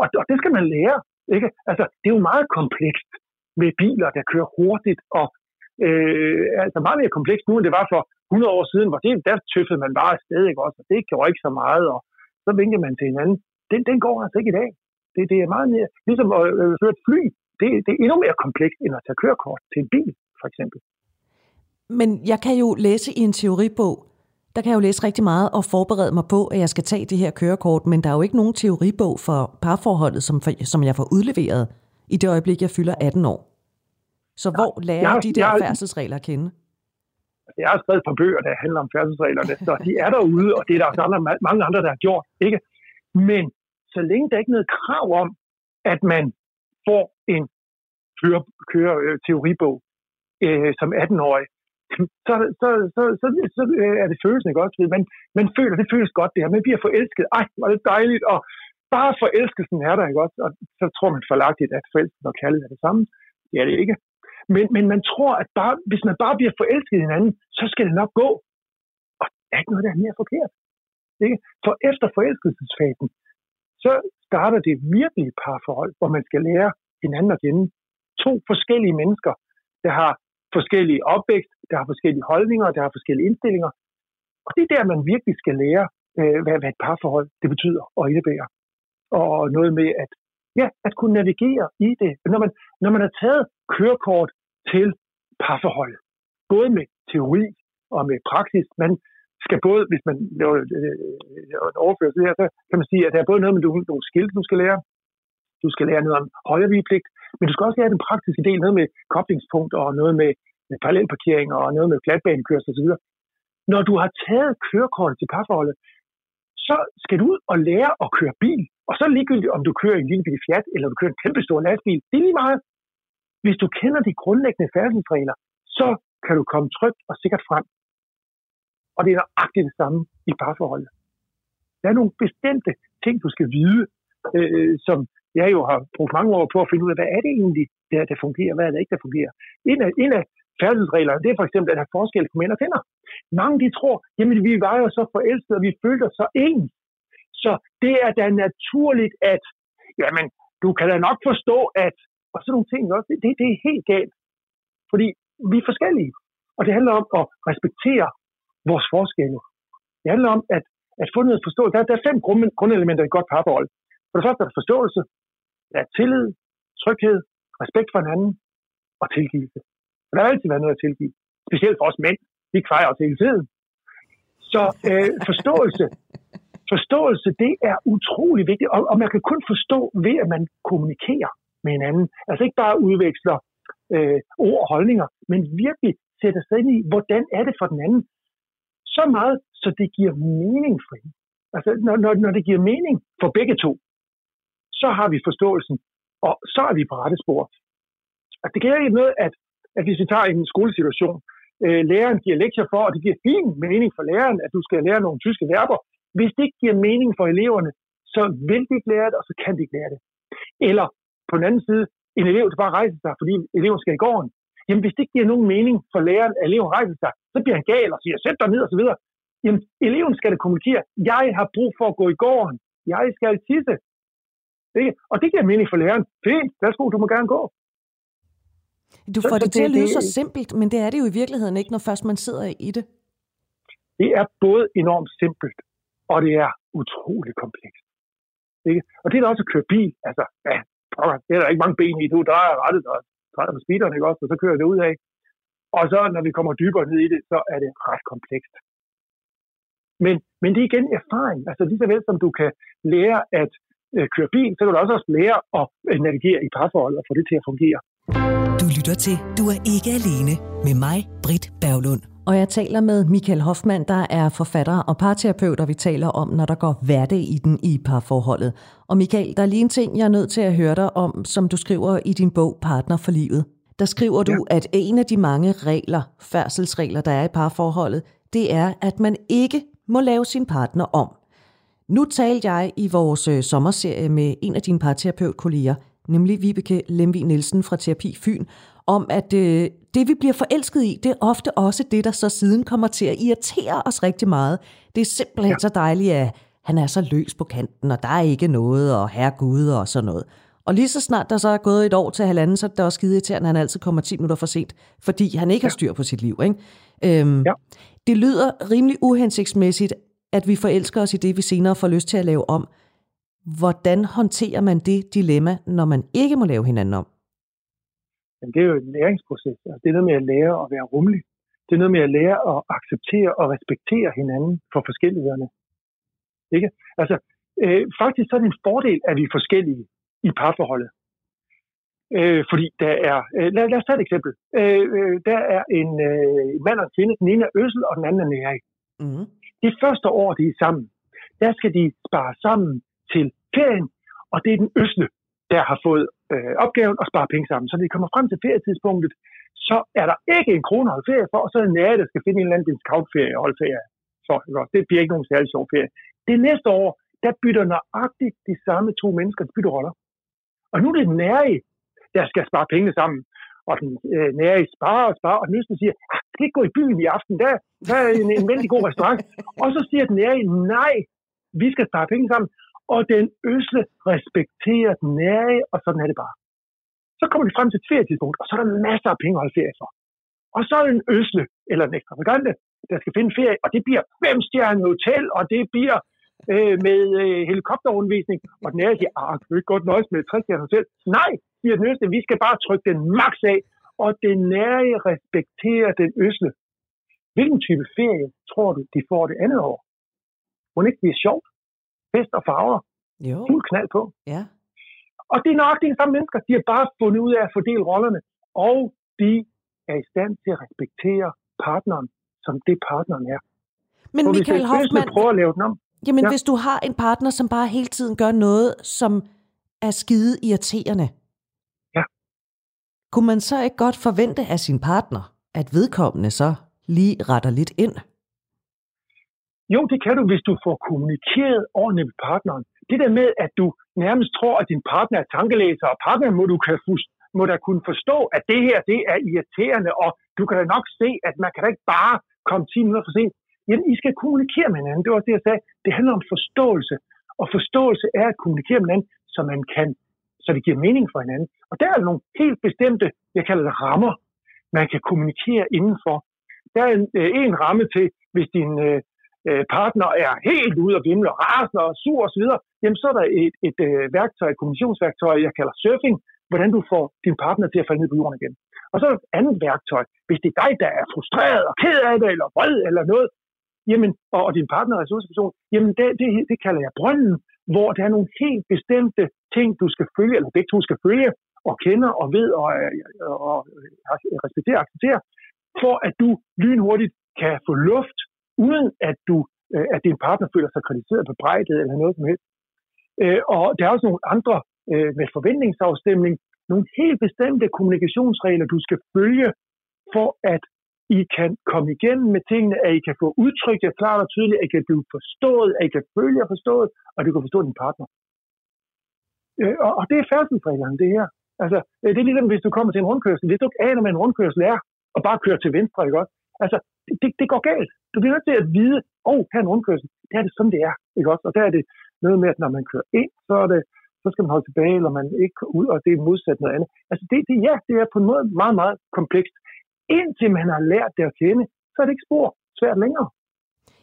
Og, og det skal man lære. Ikke? Altså, det er jo meget komplekst med biler, der kører hurtigt og øh, altså meget mere komplekst nu, end det var for 100 år siden, hvor det, der tøffede man bare afsted, ikke også? Og det gjorde ikke så meget, og så vinkede man til hinanden. Den, den går altså ikke i dag. Det, det er meget mere, ligesom at øh, føre et fly det, det er endnu mere komplekst end at tage kørekort til en bil, for eksempel. Men jeg kan jo læse i en teoribog, der kan jeg jo læse rigtig meget og forberede mig på, at jeg skal tage det her kørekort, men der er jo ikke nogen teoribog for parforholdet, som, for, som jeg får udleveret i det øjeblik, jeg fylder 18 år. Så hvor lærer har, de der jeg, færdselsregler at kende? Jeg har skrevet et par bøger, der handler om færdselsreglerne, så de er derude, og det er der også andre, mange andre, der har gjort. Ikke? Men så længe der ikke er noget krav om, at man får en køre, køre øh, teoribog øh, som 18-årig, så, så, så, så, så øh, er det følelsen ikke også. Man, man føler, det føles godt det her. Man bliver forelsket. Ej, var det dejligt. Og bare forelskelsen er der, ikke også? Og så tror man forlagtigt, at forelskelsen og kærlighed er det samme. Det er det ikke. Men, men man tror, at bare, hvis man bare bliver forelsket i hinanden, så skal det nok gå. Og der er ikke noget, der er mere forkert. Ikke? For efter forelskelsesfasen, så starter det virkelige parforhold, hvor man skal lære hinanden at kende. To forskellige mennesker, der har forskellige opvækst, der har forskellige holdninger, der har forskellige indstillinger. Og det er der, man virkelig skal lære, øh, hvad, hvad et parforhold det betyder og indebærer. Og noget med, at Ja, at kunne navigere i det. Når man, når man har taget kørekort til parforhold, både med teori og med praksis, man skal både, hvis man laver øh, øh, øh, en overførsel her, så kan man sige, at der er både noget med nogle skilte, du skal lære, du skal lære noget om højrevigepligt, men du skal også lære den praktiske del, noget med koblingspunkt og noget med, med parallelparkering og noget med flatbanekørsel osv. Når du har taget kørekortet til parforholdet, så skal du ud og lære at køre bil. Og så er det ligegyldigt, om du kører en lille bil Fiat, eller du kører en kæmpe stor lastbil. Det er lige meget. Hvis du kender de grundlæggende færdselsregler, så kan du komme trygt og sikkert frem. Og det er nøjagtigt det samme i parforholdet. Der er nogle bestemte ting, du skal vide, øh, øh som jeg jo har brugt mange år på at finde ud af, hvad er det egentlig, der, der fungerer, hvad er det ikke, der fungerer. En af, en af færdighedsreglerne, det er for eksempel, at der er forskel på mænd og kvinder. Mange de tror, jamen vi var jo så forelskede, og vi følte os så ens. Så det er da naturligt, at jamen, du kan da nok forstå, at og sådan nogle ting også, det, det er helt galt. Fordi vi er forskellige. Og det handler om at respektere vores forskelle. Det handler om at, at få noget forståelse. Der, der er fem grund, grundelementer i et godt parforhold. For det første er der forståelse, der er tillid, tryghed, respekt for hinanden og tilgivelse. For der har altid været noget at tilgive. Specielt for os mænd. Vi kvejer os hele tiden. Så øh, forståelse, forståelse, det er utrolig vigtigt. Og, og man kan kun forstå ved, at man kommunikerer med hinanden. Altså ikke bare udveksler øh, ord og holdninger, men virkelig sætter sig ind i, hvordan er det for den anden. Så meget, så det giver mening for hende. Altså, når, når, når det giver mening for begge to, så har vi forståelsen, og så er vi på rette spor. Altså, det gælder ikke med, at, at hvis vi tager en skolesituation, øh, læreren giver lektier for, og det giver fin mening for læreren, at du skal lære nogle tyske verber. Hvis det ikke giver mening for eleverne, så vil de ikke lære det, og så kan de ikke lære det. Eller på den anden side, en elev, der bare rejser sig, fordi eleven skal i gården. Jamen, hvis det ikke giver nogen mening for læreren, at eleven rejser sig, så bliver han gal og siger, sæt dig ned og så videre. Jamen, eleven skal det kommunikere. Jeg har brug for at gå i gården. Jeg skal tisse. Ikke? Og det giver mening for læreren. Fint, værsgo, du må gerne gå. Du får så, det til at lyde så simpelt, men det er det jo i virkeligheden ikke, når først man sidder i det. Det er både enormt simpelt, og det er utrolig komplekst. Ikke? Og det er også at køre bil. Altså, ja, det er der ikke mange ben i. Du drejer rettet og drejer på speederen, ikke også? Og så kører det ud af. Og så, når vi kommer dybere ned i det, så er det ret komplekst. Men, men det er igen erfaring. Altså lige så vel som du kan lære at øh, køre bil, så kan du også, også lære at navigere i parforhold og få det til at fungere. Du lytter til Du er ikke alene med mig, Britt Berglund. Og jeg taler med Michael Hoffmann, der er forfatter og parterapeut, og vi taler om, når der går hverdag i den i parforholdet. Og Michael, der er lige en ting, jeg er nødt til at høre dig om, som du skriver i din bog Partner for livet. Der skriver du, ja. at en af de mange regler, færdselsregler, der er i parforholdet, det er, at man ikke må lave sin partner om. Nu talte jeg i vores øh, sommerserie med en af dine parterapeutkolleger, nemlig Vibeke Lemvig Nielsen fra Terapi Fyn, om at øh, det vi bliver forelsket i, det er ofte også det, der så siden kommer til at irritere os rigtig meget. Det er simpelthen ja. så dejligt, at han er så løs på kanten, og der er ikke noget, og herre Gud og sådan noget. Og lige så snart der så er gået et år til halvanden, så er det også skide irriterende, at han altid kommer 10 minutter for sent, fordi han ikke ja. har styr på sit liv. Ikke? Øhm, ja. Det lyder rimelig uhensigtsmæssigt, at vi forelsker os i det, vi senere får lyst til at lave om. Hvordan håndterer man det dilemma, når man ikke må lave hinanden om? Men det er jo en læringsproces. Altså, det er noget med at lære at være rummelig. Det er noget med at lære at acceptere og respektere hinanden for forskellighederne. Ikke? Altså, øh, faktisk så er det en fordel, at vi er forskellige i parforholdet. Øh, fordi der er, øh, lad, lad os tage et eksempel. Øh, øh, der er en øh, mand og en kvinde, den ene er øsel, og den anden er nærig. Mm. Det første år, de er sammen, der skal de spare sammen til ferien, og det er den øsle, der har fået øh, opgaven at spare penge sammen. Så når de kommer frem til ferietidspunktet, så er der ikke en krone at holde ferie for, og så er det nære, der skal finde en eller anden discountferie og holde ferie Så, Det bliver ikke nogen særlig sjov ferie. Det næste år, der bytter nøjagtigt de samme to mennesker, de bytter roller. Og nu er det nære, der skal spare penge sammen. Og den øh, nære sparer og sparer, og den næste siger, ah, skal ikke gå i byen i aften, der, der er en, en vældig god restaurant. og så siger den nære, nej, vi skal spare penge sammen og den øsle respekterer den nære, og sådan er det bare. Så kommer de frem til et ferietidspunkt, og så er der masser af penge at holde ferie for. Og så er en øsle, eller en ekstravagante, der skal finde ferie, og det bliver fem stjerne hotel, og det bliver øh, med øh, helikopterundervisning, og den nære siger, ah, kan du ikke godt nøjes med 60 af hotel? Nej, siger den øsle, vi skal bare trykke den max af, og den nære respekterer den øsle. Hvilken type ferie tror du, de får det andet år? Må det ikke blive sjovt? Fest og farver? Jo. Fuld knald på. Ja. Og det er nok de samme mennesker, de har bare fundet ud af at fordele rollerne, og de er i stand til at respektere partneren, som det partneren er. Men hvis Michael Hoffmann, prøver at lave den om, jamen Ja. hvis du har en partner, som bare hele tiden gør noget, som er skide irriterende kunne man så ikke godt forvente af sin partner, at vedkommende så lige retter lidt ind? Jo, det kan du, hvis du får kommunikeret ordentligt med partneren. Det der med, at du nærmest tror, at din partner er tankelæser, og partneren må du kan fust, må da kunne forstå, at det her det er irriterende, og du kan da nok se, at man kan da ikke bare komme 10 minutter for sent. Jamen, I skal kommunikere med hinanden. Det var også det, jeg sagde. Det handler om forståelse. Og forståelse er at kommunikere med hinanden, så man kan, så det giver mening for hinanden. Og der er nogle helt bestemte, jeg kalder det rammer, man kan kommunikere indenfor. Der er en, øh, en ramme til, hvis din øh, øh partner er helt ude og vimle og rasende og sur osv., jamen så er der et, et øh, værktøj, et kommunikationsværktøj, jeg kalder surfing, hvordan du får din partner til at falde ned på jorden igen. Og så er der et andet værktøj, hvis det er dig, der er frustreret og ked af det, eller vred eller noget, jamen, og, og din partner er ressourceperson, jamen det, det, det kalder jeg brønden, hvor der er nogle helt bestemte ting, du skal følge, eller begge to skal følge, og kender og ved og, øh, øh, og, øh, og, og respekterer og accepterer, for at du lynhurtigt kan få luft, uden at du at din partner føler sig kritiseret, bebrejdet eller noget som helst. Og der er også nogle andre med forventningsafstemning, nogle helt bestemte kommunikationsregler, du skal følge, for at i kan komme igennem med tingene, at I kan få udtrykt jer klart og tydeligt, at I kan blive forstået, at I kan føle jer forstået, og at du kan forstå din partner. Øh, og, og det er færdselsreglerne, det her. Altså, øh, det er ligesom, hvis du kommer til en rundkørsel. Hvis du ikke aner, hvad en rundkørsel er, og bare kører til venstre, ikke også? Altså, det, det, det går galt. Du bliver nødt til at vide, åh, oh, her er en rundkørsel. Det er det sådan, det er. Ikke også? Og der er det noget med, at når man kører ind, så, er det, så skal man holde tilbage, eller man ikke går ud, og det er modsat noget andet. Altså, det, det, ja, det er på en måde meget, meget komplekst. Indtil man har lært det at kende, så er det ikke spor svært længere.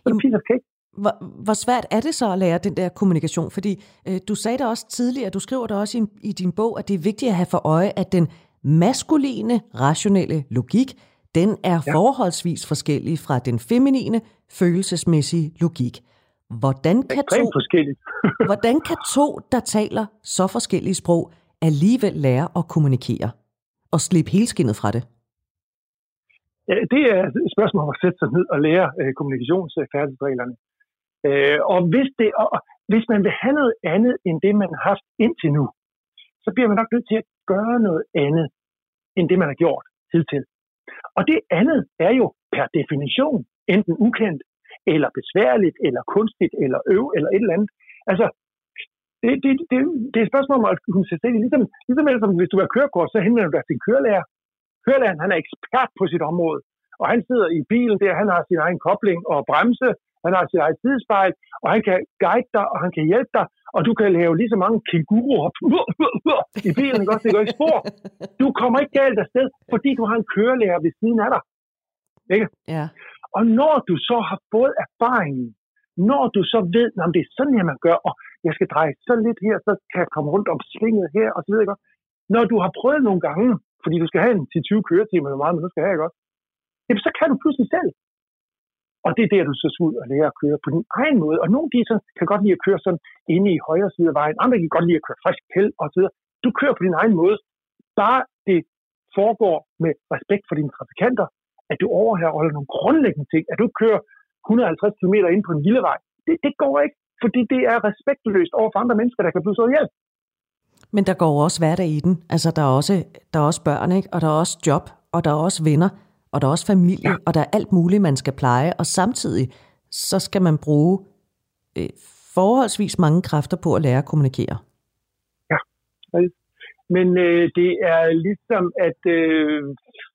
Så er det piece of cake. Hvor, hvor svært er det så at lære den der kommunikation? Fordi øh, du sagde det også tidligere, du skriver det også i, i din bog, at det er vigtigt at have for øje, at den maskuline, rationelle logik, den er ja. forholdsvis forskellig fra den feminine, følelsesmæssige logik. Hvordan kan, to, hvordan kan to, der taler så forskellige sprog, alligevel lære at kommunikere og slippe helskindet fra det? Det er et spørgsmål om at sætte sig ned og lære øh, kommunikationsfærdighedsreglerne. Øh, og, hvis det, og hvis man vil have noget andet end det, man har haft indtil nu, så bliver man nok nødt til at gøre noget andet end det, man har gjort hidtil. Og det andet er jo per definition enten ukendt, eller besværligt, eller kunstigt, eller øv, eller et eller andet. Altså, det, det, det, det er et spørgsmål om at kunne sætte sig ind. Ligesom, ligesom ellers, hvis du er kørekort, så henvender du dig til en kørelærer. Kørelæreren, han er ekspert på sit område, og han sidder i bilen der, han har sin egen kobling og bremse, han har sit eget sidespejl, og han kan guide dig, og han kan hjælpe dig, og du kan lave lige så mange kænguruer i bilen, også? Det går ikke spor. Du kommer ikke galt afsted, fordi du har en kørelærer ved siden af dig. Ikke? Ja. Og når du så har fået erfaringen, når du så ved, at det er sådan her, man gør, og jeg skal dreje så lidt her, så kan jeg komme rundt om svinget her, og så videre? Når du har prøvet nogle gange, fordi du skal have en 10-20 køretimer, eller meget men du skal have, ikke også? Jamen, så kan du pludselig selv. Og det er der, du så skal ud og lære at køre på din egen måde. Og nogle de så kan godt lide at køre sådan inde i højre side af vejen. Andre kan godt lide at køre frisk kæld og så videre. Du kører på din egen måde. Bare det foregår med respekt for dine trafikanter, at du overholder nogle grundlæggende ting, at du kører 150 km ind på en lille vej. Det, det går ikke, fordi det er respektløst over for andre mennesker, der kan blive så ihjel. Men der går jo også hverdag i den. Altså, der er også, der er også børn, ikke? og der er også job, og der er også venner, og der er også familie, ja. og der er alt muligt, man skal pleje, og samtidig så skal man bruge øh, forholdsvis mange kræfter på at lære at kommunikere. Ja, men øh, det er ligesom at øh,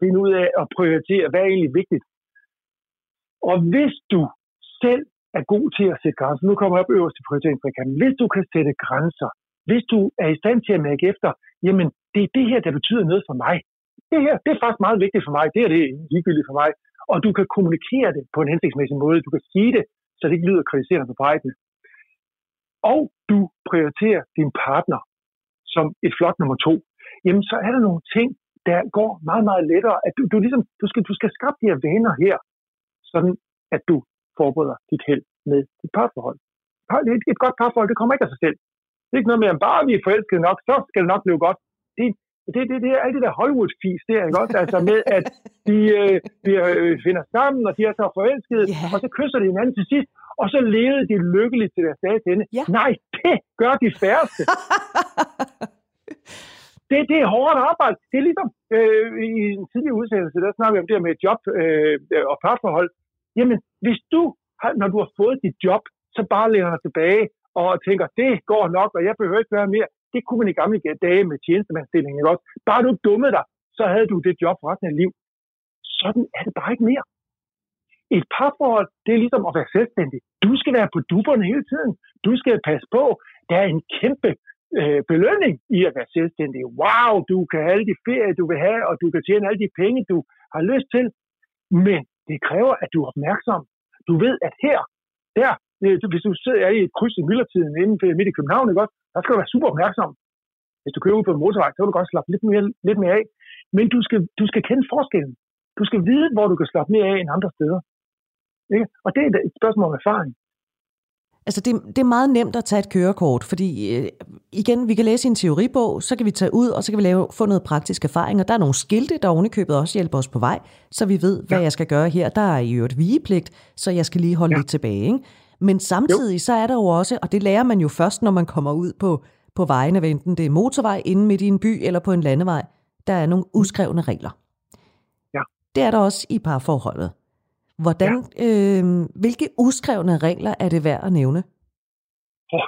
finde ud af at prioritere, hvad er egentlig vigtigt. Og hvis du selv er god til at sætte grænser, nu kommer jeg op øverst i prioriteringsfrikanten, hvis du kan sætte grænser, hvis du er i stand til at mærke efter, jamen det er det her, der betyder noget for mig. Det her, det er faktisk meget vigtigt for mig, det er det ligegyldigt for mig. Og du kan kommunikere det på en hensigtsmæssig måde, du kan sige det, så det ikke lyder kritiserende på bredden. og du prioriterer din partner som et flot nummer to, jamen så er der nogle ting, der går meget, meget lettere. At du, du, ligesom, du, skal, du skal skabe de her vaner her, sådan at du forbereder dit held med dit parforhold. Et, et godt parforhold, det kommer ikke af sig selv. Det er ikke noget med, at bare vi er forelskede nok, så skal det nok blive godt. Det, det, det, det er alt det der Hollywood-fis der, ikke også? Altså med, at de, øh, de øh, finder sammen, og de er så forelskede, yeah. og så kysser de hinanden til sidst, og så levede de lykkeligt til deres dages ende. Yeah. Nej, det gør de færreste. det, det er hårdt arbejde. Det er ligesom øh, i en tidlig udsendelse, der snakker vi om det her med job øh, og parforhold. Jamen, hvis du, når du har fået dit job, så bare læner dig tilbage og tænker, det går nok, og jeg behøver ikke være mere. Det kunne man i gamle dage med tjenestemandsstillingen, ikke også? Bare du dummede dig, så havde du det job resten af liv. Sådan er det bare ikke mere. Et parforhold, det er ligesom at være selvstændig. Du skal være på duberne hele tiden. Du skal passe på. Der er en kæmpe øh, belønning i at være selvstændig. Wow, du kan have alle de ferier, du vil have, og du kan tjene alle de penge, du har lyst til. Men det kræver, at du er opmærksom. Du ved, at her, der, hvis du sidder i et kryds i myldretiden inden for midt i København, ikke også, der skal du være super opmærksom. Hvis du kører ud på en motorvej, så kan du godt slappe lidt mere, lidt mere af. Men du skal, du skal kende forskellen. Du skal vide, hvor du kan slappe mere af end andre steder. Ikke? Og det er et spørgsmål om erfaring. Altså det, det er meget nemt at tage et kørekort, fordi øh, igen, vi kan læse en teoribog, så kan vi tage ud, og så kan vi lave, få noget praktisk erfaring, og der er nogle skilte, der ovenikøbet også hjælper os på vej, så vi ved, hvad ja. jeg skal gøre her. Der er i øvrigt vigepligt, så jeg skal lige holde ja. lidt tilbage. Ikke? Men samtidig jo. så er der jo også, og det lærer man jo først, når man kommer ud på, på vejen, enten det er motorvej inde midt i en by eller på en landevej, der er nogle mm. uskrevne regler. Ja. Det er der også i parforholdet. Hvordan, ja. øh, hvilke uskrevne regler er det værd at nævne? Oh,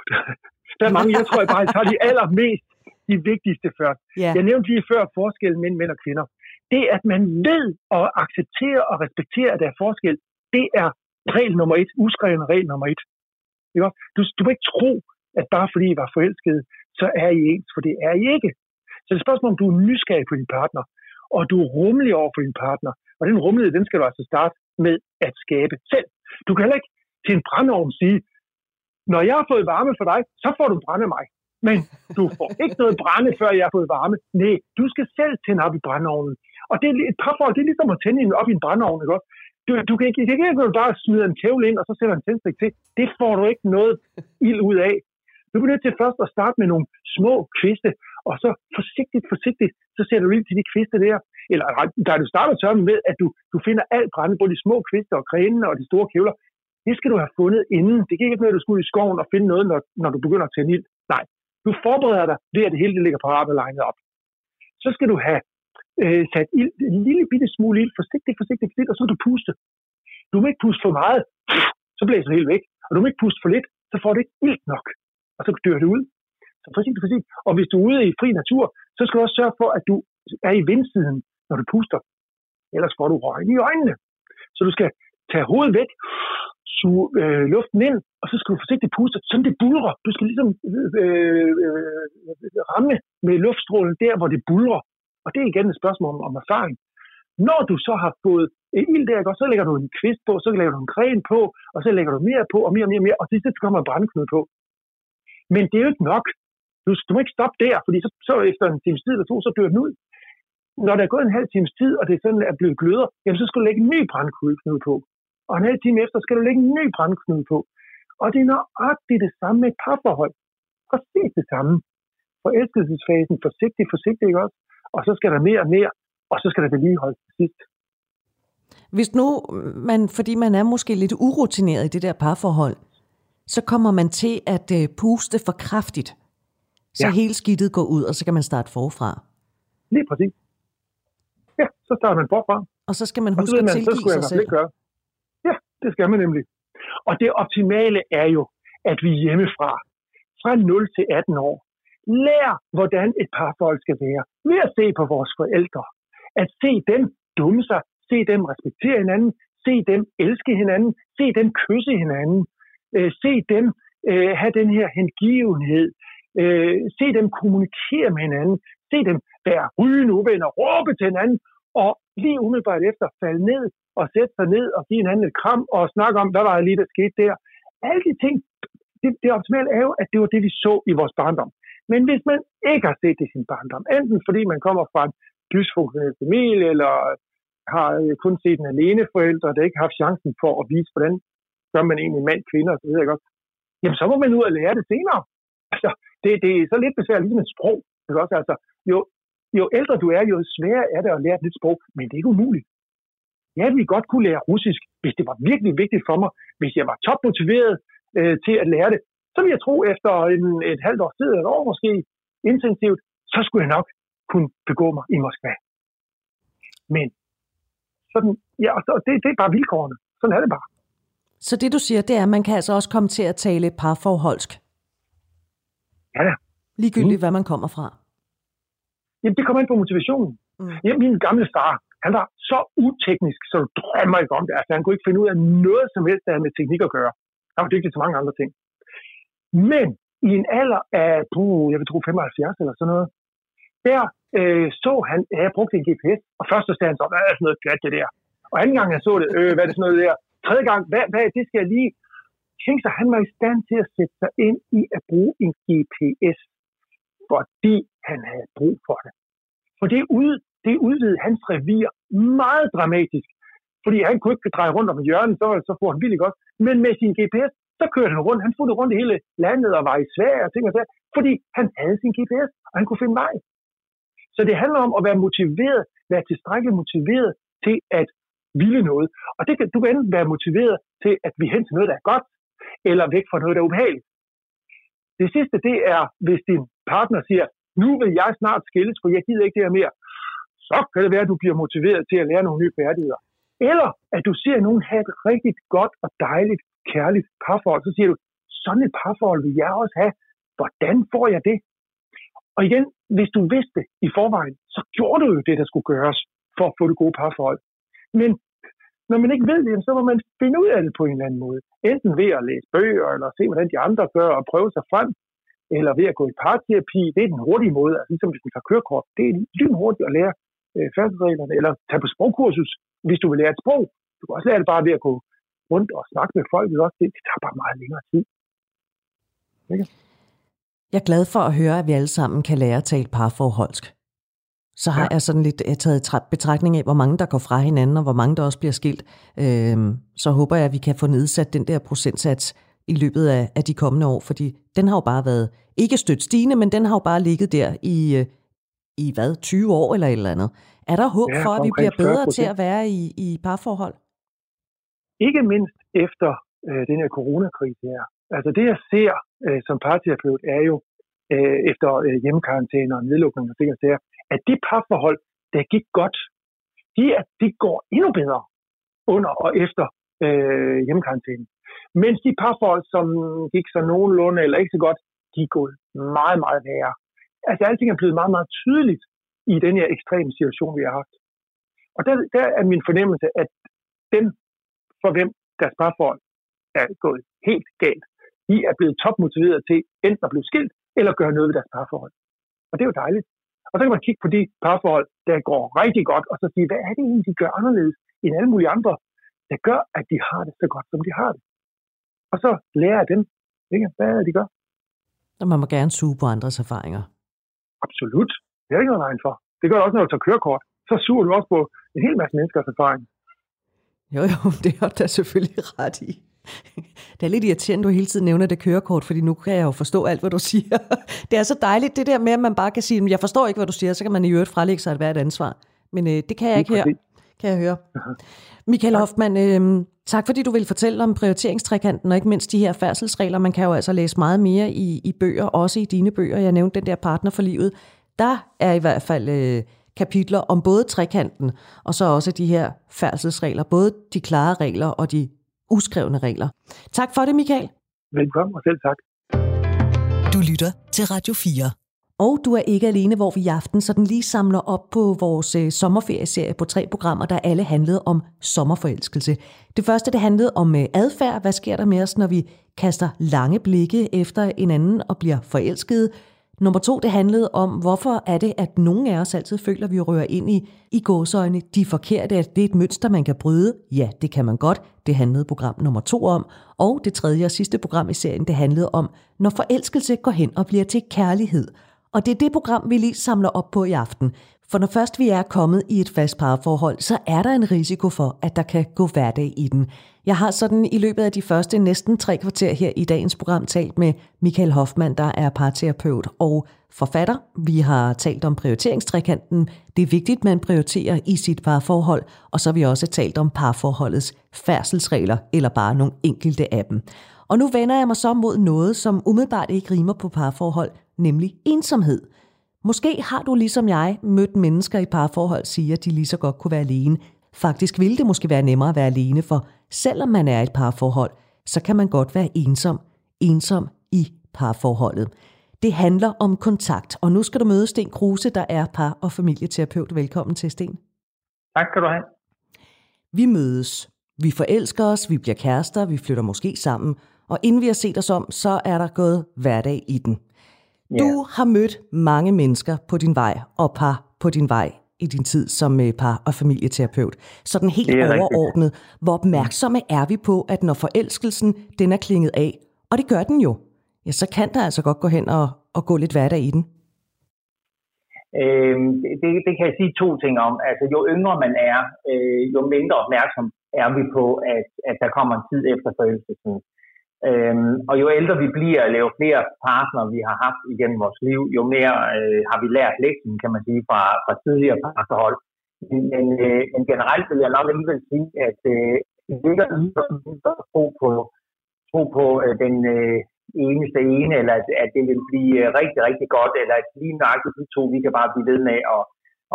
der er mange. Jeg tror, jeg bare tager de allermest de vigtigste først. Ja. Jeg nævnte lige før forskellen mellem mænd og kvinder. Det, at man ved at acceptere og respektere, at der er forskel, det er regel nummer et, uskreven regel nummer et. Du, du må ikke tro, at bare fordi I var forelskede, så er I ens, for det er I ikke. Så det er et spørgsmål, om du er nysgerrig på din partner, og du er rummelig over for din partner. Og den rummelighed, den skal du altså starte med at skabe selv. Du kan heller ikke til en brændeovn sige, når jeg har fået varme for dig, så får du brænde mig. Men du får ikke noget brænde, før jeg har fået varme. Nej, du skal selv tænde op i brændeovnen. Og det er et par forhold, det er ligesom at tænde op i en brændeovn, ikke også? Du, du kan ikke, det kan ikke bare smide en kævle ind, og så sætter en tændstik til. Det får du ikke noget ild ud af. Du er nødt til først at starte med nogle små kviste, og så forsigtigt, forsigtigt, så sætter du ild til de kviste der. Eller da du starter tørmen med, at du, du finder alt brænde, både de små kviste og grenene og de store kævler. Det skal du have fundet inden. Det kan ikke være, at du skal ud i skoven og finde noget, når, når du begynder at tænde ild. Nej, du forbereder dig ved, at det hele det ligger parat og legnet op. Så skal du have øh, sat ild, en lille bitte smule ild, forsigtigt, forsigtigt, forsigtigt, og så vil du puste. Du må ikke puste for meget, så blæser det helt væk. Og du må ikke puste for lidt, så får du ikke ild nok. Og så dør det ud. Så forsigtigt, forsigtigt. Og hvis du er ude i fri natur, så skal du også sørge for, at du er i vindsiden, når du puster. Ellers får du røgen i øjnene. Så du skal tage hovedet væk, suge øh, luften ind, og så skal du forsigtigt puste, så det bulrer. Du skal ligesom øh, øh, øh, ramme med luftstrålen der, hvor det bulrer. Og det er igen et spørgsmål om, om erfaring. Når du så har fået ild der, så lægger du en kvist på, så lægger du en gren på, og så lægger du mere på, og mere og mere og mere, og til sidst kommer en brændeknude på. Men det er jo ikke nok. Du, du må ikke stoppe der, fordi så, så efter en times tid eller to, så dør den ud. Når der er gået en halv times tid, og det er sådan at blevet gløder, jamen så skal du lægge en ny brændknude på. Og en halv time efter skal du lægge en ny brændknude på. Og det er nøjagtigt det samme med et parforhold. Præcis det samme. Forelskelsesfasen, forsigtig, forsigtig, ikke også? Og så skal der mere og mere, og så skal der vedligeholdes til sidst. Hvis nu man, fordi man er måske lidt urutineret i det der parforhold, så kommer man til at øh, puste for kraftigt. Så ja. hele skidtet går ud, og så kan man starte forfra. Lige præcis. Ja, så starter man forfra. Og så skal man huske man, at tilgive sig selv. Gøre. Ja, det skal man nemlig. Og det optimale er jo, at vi hjemmefra, fra 0 til 18 år, lærer, hvordan et parforhold skal være. Ved at se på vores forældre. At se dem dumme sig, se dem respektere hinanden, se dem elske hinanden, se dem kysse hinanden, øh, se dem øh, have den her hengivenhed, øh, se dem kommunikere med hinanden, se dem være rygende uvenner, råbe til hinanden, og lige umiddelbart efter falde ned og sætte sig ned og give hinanden et kram og snakke om, hvad var det lige, der skete der. Alle de ting det, det optimale er jo, at det var det, vi så i vores barndom. Men hvis man ikke har set det i sin barndom, enten fordi man kommer fra en dysfunktionel familie, eller har øh, kun set en alene forældre, der ikke har haft chancen for at vise, hvordan gør man egentlig mand, kvinder osv., godt, jamen så må man ud og lære det senere. Altså, det, det er så lidt besværligt, ligesom et sprog. Ikke også? Altså, jo, jo ældre du er, jo sværere er det at lære et nyt sprog, men det er ikke umuligt. Jeg ville godt kunne lære russisk, hvis det var virkelig vigtigt for mig. Hvis jeg var topmotiveret øh, til at lære det, så vil jeg tro, efter en, et halvt år tid, eller et år måske, intensivt, så skulle jeg nok kunne begå mig i Moskva. Men sådan, ja, så det, det er bare vilkårene. Sådan er det bare. Så det du siger, det er, at man kan altså også komme til at tale parforholdsk? Ja da. Ligegyldigt, mm. hvad man kommer fra? Jamen, det kommer ind på motivationen. Mm. Jamen, min gamle far, han var så uteknisk, så du drømmer ikke om det. Altså, han kunne ikke finde ud af noget som helst, der havde med teknik at gøre. Han var dygtig til mange andre ting. Men i en alder af, puh, jeg vil tro 75 eller sådan noget, der øh, så han, at jeg brugte en GPS, og først så sagde han så, hvad er sådan noget pjat det der? Og anden gang han så det, øh, hvad er det sådan noget der? Tredje gang, hvad, hvad det skal jeg lige Tænk sig, han var i stand til at sætte sig ind i at bruge en GPS, fordi han havde brug for det. For det, ud, det udvidede hans revir meget dramatisk. Fordi han kunne ikke dreje rundt om hjørnet, så, så får han vildt godt. Men med sin GPS, så kørte han rundt. Han fulgte rundt i hele landet og var i Sverige og ting og sager, fordi han havde sin GPS, og han kunne finde vej. Så det handler om at være motiveret, være tilstrækkeligt motiveret til at ville noget. Og det kan, du kan enten være motiveret til at vi hen til noget, der er godt, eller væk fra noget, der er ubehageligt. Det sidste, det er, hvis din partner siger, nu vil jeg snart skilles, for jeg gider ikke det her mere. Så kan det være, at du bliver motiveret til at lære nogle nye færdigheder. Eller at du ser nogen have et rigtig godt og dejligt, kærligt parforhold. Så siger du, sådan et parforhold vil jeg også have. Hvordan får jeg det? Og igen, hvis du vidste i forvejen, så gjorde du jo det, der skulle gøres for at få det gode parforhold. Men når man ikke ved det, så må man finde ud af det på en eller anden måde. Enten ved at læse bøger, eller se, hvordan de andre gør, og prøve sig frem, eller ved at gå i parterapi. Det er den hurtige måde, altså ligesom hvis du tager kørekort. Det er lynhurtigt at lære øh, færdighedsreglerne, eller tage på sprogkursus, hvis du vil lære et sprog. Du kan også lære det bare ved at gå rundt og snakke med folk. Det, også, det, det tager bare meget længere tid. Ikke? Jeg er glad for at høre, at vi alle sammen kan lære at tale parforholdsk. Så har ja. jeg sådan lidt jeg taget betragtning af, hvor mange der går fra hinanden, og hvor mange der også bliver skilt. Øhm, så håber jeg, at vi kan få nedsat den der procentsats i løbet af, af de kommende år, fordi den har jo bare været, ikke stødt stigende, men den har jo bare ligget der i, i hvad, 20 år eller et eller andet. Er der håb ja, for, at vi bliver bedre til at være i, i parforhold? Ikke mindst efter øh, den her coronakrise her. Altså det, jeg ser øh, som parterapeut, er jo øh, efter øh, hjemmekarantæne og nedlukning og ting og sager, at de parforhold, der gik godt, de, at de går endnu bedre under og efter øh, hjemmekarantænen. Mens de parforhold, som gik så nogenlunde eller ikke så godt, de er gået meget, meget værre. Altså alting er blevet meget, meget tydeligt i den her ekstreme situation, vi har haft. Og der, der er min fornemmelse, at dem, for hvem deres parforhold er gået helt galt, de er blevet topmotiveret til enten at blive skilt, eller gøre noget ved deres parforhold. Og det er jo dejligt. Og så kan man kigge på de parforhold, der går rigtig godt, og så sige, hvad er det egentlig, de gør anderledes end alle mulige andre, der gør, at de har det så godt, som de har det. Og så lærer jeg dem, ikke? hvad det, de gør. Og man må gerne suge på andres erfaringer. Absolut. Det er ikke noget vejen for. Det gør du også, når du tager kørekort. Så suger du også på en hel masse menneskers erfaring. Jo, jo, det har du selvfølgelig ret i. Det er lidt irriterende, du hele tiden nævner det kørekort, fordi nu kan jeg jo forstå alt, hvad du siger. Det er så dejligt, det der med, at man bare kan sige, jeg forstår ikke, hvad du siger, så kan man i øvrigt frelægge sig et hvert ansvar. Men øh, det kan jeg ikke her, kan jeg høre. Michael Hoffmann, øh, tak fordi du vil fortælle om prioriteringstrekanten, og ikke mindst de her færdselsregler. Man kan jo altså læse meget mere i, i bøger, også i dine bøger. Jeg nævnte den der partner for livet. Der er i hvert fald... Øh, kapitler om både trekanten og så også de her færdselsregler, både de klare regler og de uskrevne regler. Tak for det, Michael. Velkommen og selv tak. Du lytter til Radio 4. Og du er ikke alene, hvor vi i aften sådan lige samler op på vores øh, sommerferieserie på tre programmer, der alle handlede om sommerforelskelse. Det første, det handlede om øh, adfærd. Hvad sker der med os, når vi kaster lange blikke efter en anden og bliver forelskede? Nummer to, det handlede om, hvorfor er det, at nogle af os altid føler, at vi rører ind i, i gåsøjne de forkerte, at det er et mønster, man kan bryde. Ja, det kan man godt. Det handlede program nummer to om. Og det tredje og sidste program i serien, det handlede om, når forelskelse går hen og bliver til kærlighed. Og det er det program, vi lige samler op på i aften. For når først vi er kommet i et fast parforhold, så er der en risiko for, at der kan gå hverdag i den. Jeg har sådan i løbet af de første næsten tre kvarter her i dagens program talt med Michael Hoffmann, der er parterapeut og forfatter. Vi har talt om prioriteringstrekanten. Det er vigtigt, man prioriterer i sit parforhold. Og så har vi også talt om parforholdets færdselsregler, eller bare nogle enkelte af dem. Og nu vender jeg mig så mod noget, som umiddelbart ikke rimer på parforhold, nemlig ensomhed – Måske har du ligesom jeg mødt mennesker i parforhold, siger, at de lige så godt kunne være alene. Faktisk ville det måske være nemmere at være alene, for selvom man er i et parforhold, så kan man godt være ensom. Ensom i parforholdet. Det handler om kontakt, og nu skal du møde Sten Kruse, der er par- og familieterapeut. Velkommen til, Sten. Tak skal du have. Vi mødes. Vi forelsker os, vi bliver kærester, vi flytter måske sammen, og inden vi har set os om, så er der gået hverdag i den. Yeah. Du har mødt mange mennesker på din vej, og par på din vej i din tid som øh, par- og familieterapeut. Sådan helt overordnet, rigtigt. hvor opmærksomme er vi på, at når forelskelsen den er klinget af, og det gør den jo, ja, så kan der altså godt gå hen og, og gå lidt hverdag i den. Øhm, det, det kan jeg sige to ting om. Altså, jo yngre man er, øh, jo mindre opmærksom er vi på, at, at der kommer en tid efter forelskelsen. Øhm, og jo ældre vi bliver, eller jo flere partnere vi har haft igennem vores liv, jo mere øh, har vi lært lektien, kan man sige, fra, fra tidligere parforhold. Men, øh, men generelt vil jeg nok alligevel sige, at øh, det ligger i at tro på, tro på øh, den øh, eneste ene, eller at, at det vil blive øh, rigtig, rigtig godt, eller at lige nøjagtigt de to, vi kan bare blive ved med at,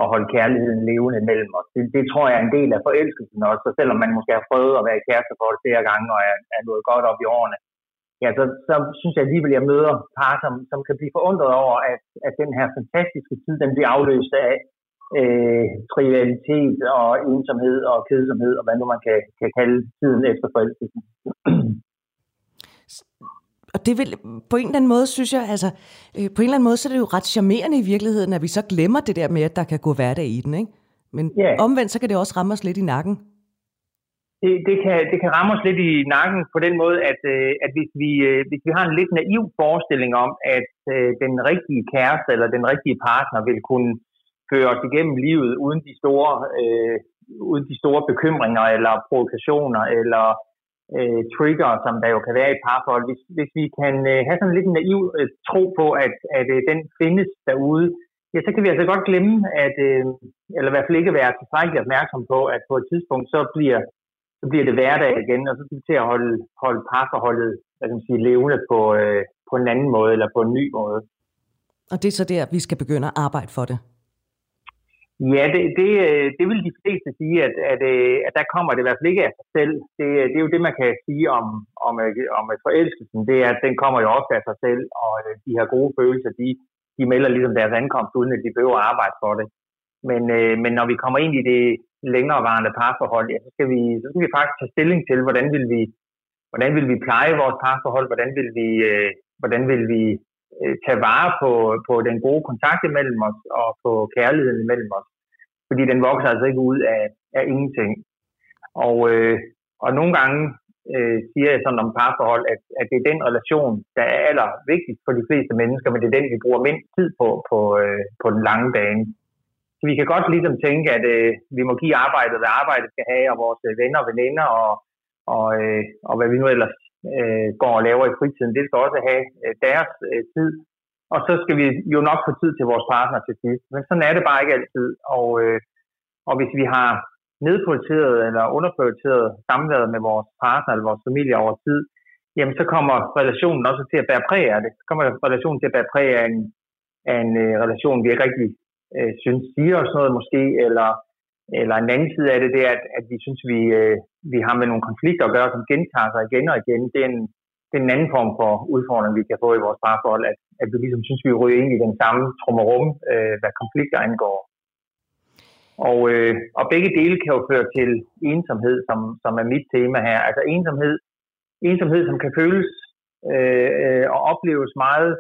at holde kærligheden levende mellem os. Det, det tror jeg er en del af forelskelsen også, så selvom man måske har prøvet at være i kæresteforhold flere gange og er, er nået godt op i årene, ja, så, så synes jeg alligevel, at jeg møder par, som, som kan blive forundret over, at, at den her fantastiske tid, den bliver afløst af øh, trivialitet og ensomhed og kedsomhed, og hvad nu man kan, kan kalde tiden efter forelskelsen. Og det vil på en eller anden måde, synes jeg, altså, øh, på en eller anden måde, så er det jo ret charmerende i virkeligheden, at vi så glemmer det der med, at der kan gå hverdag i den, ikke? Men yeah. omvendt, så kan det også ramme os lidt i nakken. Det, det, kan, det kan ramme os lidt i nakken på den måde, at, øh, at hvis, vi, øh, hvis vi har en lidt naiv forestilling om, at øh, den rigtige kæreste eller den rigtige partner vil kunne føre os igennem livet uden de store, øh, uden de store bekymringer eller provokationer eller øh, trigger, som der jo kan være i parforhold. Hvis, hvis vi kan øh, have sådan lidt en naiv øh, tro på, at, at øh, den findes derude, ja, så kan vi altså godt glemme, at, øh, eller i hvert fald ikke være tilstrækkeligt opmærksom på, at på et tidspunkt, så bliver, så bliver det hverdag igen, og så skal vi til at holde, holde parforholdet hvad kan man sige, levende på, øh, på en anden måde, eller på en ny måde. Og det er så der, vi skal begynde at arbejde for det? Ja, det, det, øh, det vil de fleste sige, at, at, øh, at der kommer det i hvert fald ikke af sig selv. Det, øh, det er jo det, man kan sige om, om, om forelskelsen. Det er, at den kommer jo ofte af sig selv, og de her gode følelser, de, de melder ligesom deres ankomst, uden at de behøver at arbejde for det. Men, men når vi kommer ind i det længerevarende parforhold, ja, så, skal vi, så skal vi faktisk tage stilling til, hvordan vil vi, hvordan vil vi pleje vores parforhold, hvordan vil vi, hvordan vil vi Øh, tage vare på, på den gode kontakt imellem os og på kærligheden imellem os. Fordi den vokser altså ikke ud af, af ingenting. Og, øh, og nogle gange øh, siger jeg sådan om parforhold, at, at det er den relation, der er aller vigtigst for de fleste mennesker, men det er den, vi bruger mindst tid på på, øh, på den lange bane. Så vi kan godt ligesom tænke, at øh, vi må give arbejdet, hvad arbejdet skal have, og vores øh, venner og veninder, og, og, øh, og hvad vi nu ellers øh, går og laver i fritiden, det skal også have øh, deres øh, tid. Og så skal vi jo nok få tid til vores partner til sidst. Men sådan er det bare ikke altid. Og, øh, og hvis vi har nedprioriteret eller underprioriteret samværet med vores partner eller vores familie over tid, jamen så kommer relationen også til at bære præg af det. Så kommer relationen til at bære præg af en, af en øh, relation, vi ikke rigtig øh, synes siger os noget måske, eller eller en anden side af det, det er, at, at vi synes, vi, øh, vi har med nogle konflikter at gøre, som gentager sig igen og igen. Det er en, det er en anden form for udfordring, vi kan få i vores parforhold, at, at vi ligesom synes, vi ryger ind i den samme trummerum, øh, hvad konflikter angår. Og, øh, og begge dele kan jo føre til ensomhed, som, som er mit tema her. Altså ensomhed, ensomhed som kan føles øh, øh, og opleves meget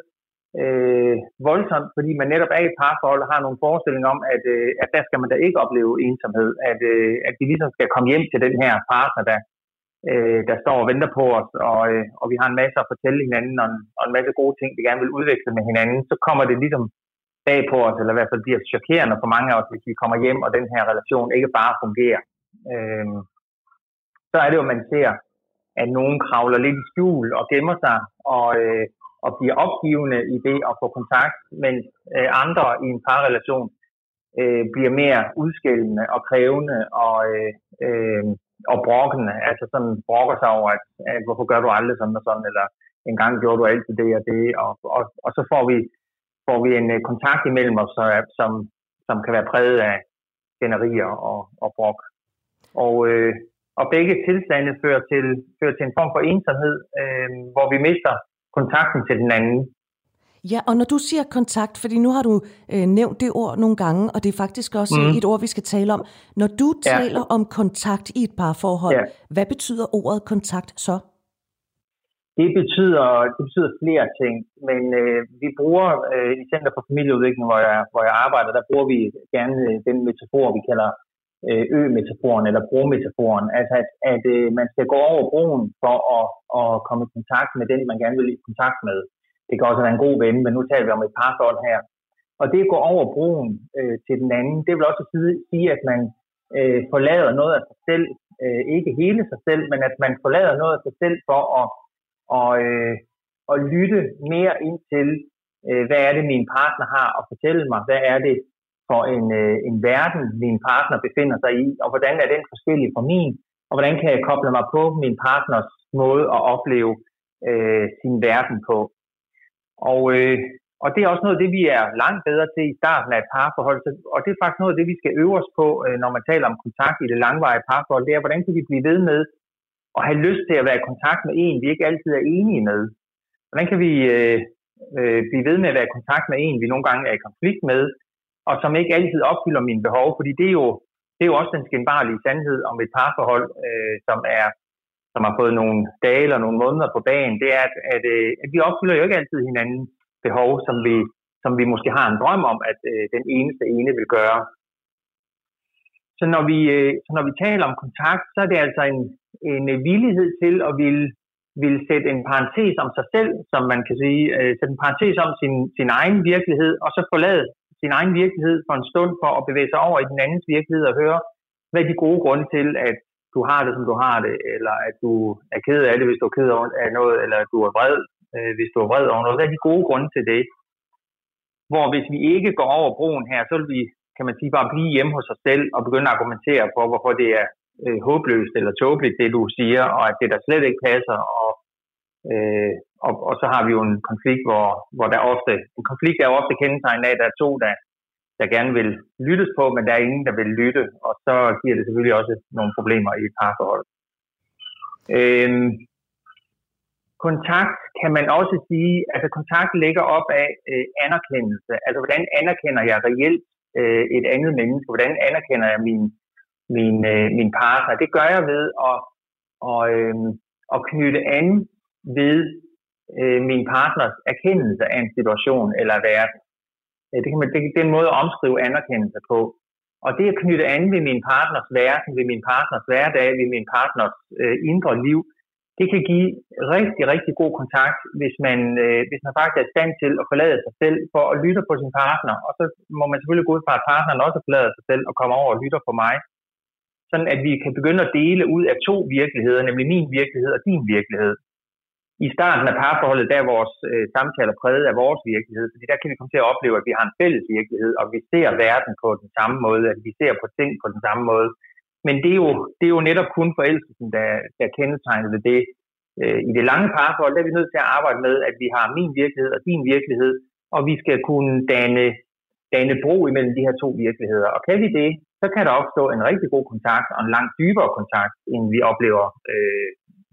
øh, voldsomt, fordi man netop er i et parforhold og har nogle forestillinger om, at, øh, at der skal man da ikke opleve ensomhed, at, øh, at vi ligesom skal komme hjem til den her partner, der, øh, der står og venter på os, og, øh, og vi har en masse at fortælle hinanden, og en, og en masse gode ting, vi gerne vil udveksle med hinanden, så kommer det ligesom bag på os, eller i hvert fald bliver chokerende for mange af os, hvis vi kommer hjem, og den her relation ikke bare fungerer. Øh, så er det jo, man ser, at nogen kravler lidt i skjul og gemmer sig, og, øh, og bliver opgivende i det at få kontakt, mens øh, andre i en parrelation øh, bliver mere udskældende og krævende og, øh, øh, og brokkende, altså sådan brokker sig over, at, at hvorfor gør du aldrig sådan og sådan, eller en gang gjorde du altid det og det, og, og, og så får vi, får vi en øh, kontakt imellem os, som, som kan være præget af generier og, og brok. Og, øh, og begge tilstande fører til, fører til en form for ensomhed, øh, hvor vi mister kontakten til den anden. Ja, og når du siger kontakt, fordi nu har du øh, nævnt det ord nogle gange, og det er faktisk også mm. et ord, vi skal tale om. Når du ja. taler om kontakt i et parforhold, ja. hvad betyder ordet kontakt så? Det betyder, det betyder flere ting, men øh, vi bruger øh, i Center for Familieudvikling, hvor jeg, hvor jeg arbejder, der bruger vi gerne øh, den metafor, vi kalder Øh, ø-metaforen eller brometaforen. Altså at, at øh, man skal gå over broen for at, at komme i kontakt med den, man gerne vil i kontakt med. Det kan også være en god ven, men nu taler vi om et parforhold her. Og det at gå over broen øh, til den anden, det vil også sige, at man øh, forlader noget af sig selv, øh, ikke hele sig selv, men at man forlader noget af sig selv for at, og, øh, at lytte mere ind til, øh, hvad er det, min partner har at fortælle mig, hvad er det for en, øh, en verden, min partner befinder sig i, og hvordan er den forskellig fra min, og hvordan kan jeg koble mig på min partners måde at opleve øh, sin verden på. Og, øh, og det er også noget af det, vi er langt bedre til i starten af et parforhold. Og det er faktisk noget af det, vi skal øve os på, øh, når man taler om kontakt i det langvarige parforhold. Det er, hvordan kan vi blive ved med at have lyst til at være i kontakt med en, vi ikke altid er enige med. Hvordan kan vi øh, øh, blive ved med at være i kontakt med en, vi nogle gange er i konflikt med, og som ikke altid opfylder mine behov, fordi det er jo, det er jo også den skinbarlige sandhed om et parforhold, øh, som er som har fået nogle dage eller nogle måneder på banen, det er, at, at, øh, at vi opfylder jo ikke altid hinandens behov, som vi, som vi måske har en drøm om, at øh, den eneste ene vil gøre. Så når, vi, øh, så når vi taler om kontakt, så er det altså en, en øh, villighed til at ville, ville sætte en parentes om sig selv, som man kan sige, øh, sætte en parentes om sin, sin egen virkelighed, og så forlade sin egen virkelighed for en stund for at bevæge sig over i den andens virkelighed og høre, hvad er de gode grunde til, at du har det, som du har det, eller at du er ked af det, hvis du er ked af noget, eller at du er vred, øh, hvis du er vred over noget. Hvad er de gode grunde til det? Hvor hvis vi ikke går over broen her, så vil vi, kan man sige, bare blive hjemme hos os selv og begynde at argumentere for, hvorfor det er øh, håbløst eller tåbeligt, det du siger, og at det der slet ikke passer, og, øh, og, og så har vi jo en konflikt, hvor, hvor der ofte, en konflikt er jo ofte kendetegnet af, at der er to, der, der gerne vil lyttes på, men der er ingen, der vil lytte, og så giver det selvfølgelig også nogle problemer i et parforhold. Øhm, kontakt kan man også sige, altså kontakt ligger op af øh, anerkendelse. Altså hvordan anerkender jeg reelt øh, et andet menneske? Hvordan anerkender jeg min, min, øh, min partner? Det gør jeg ved at, og, øh, at knytte an ved øh, min partners erkendelse af en situation eller verden. Øh, det, kan man, det, det er en måde at omskrive anerkendelse på. Og det at knytte an ved min partners verden, ved min partners hverdag, ved min partners øh, indre liv, det kan give rigtig, rigtig god kontakt, hvis man, øh, hvis man faktisk er i stand til at forlade sig selv for at lytte på sin partner. Og så må man selvfølgelig gå ud fra, at partneren også forlader sig selv og kommer over og lytter på mig. Sådan at vi kan begynde at dele ud af to virkeligheder, nemlig min virkelighed og din virkelighed i starten af parforholdet, der er vores øh, samtaler præget af vores virkelighed, fordi der kan vi komme til at opleve, at vi har en fælles virkelighed, og vi ser verden på den samme måde, at vi ser på ting på den samme måde. Men det er jo, det er jo netop kun forelskelsen, der, der kendetegner ved det. Øh, I det lange parforhold, der er vi nødt til at arbejde med, at vi har min virkelighed og din virkelighed, og vi skal kunne danne, danne bro imellem de her to virkeligheder. Og kan vi det, så kan der opstå en rigtig god kontakt, og en langt dybere kontakt, end vi oplever øh,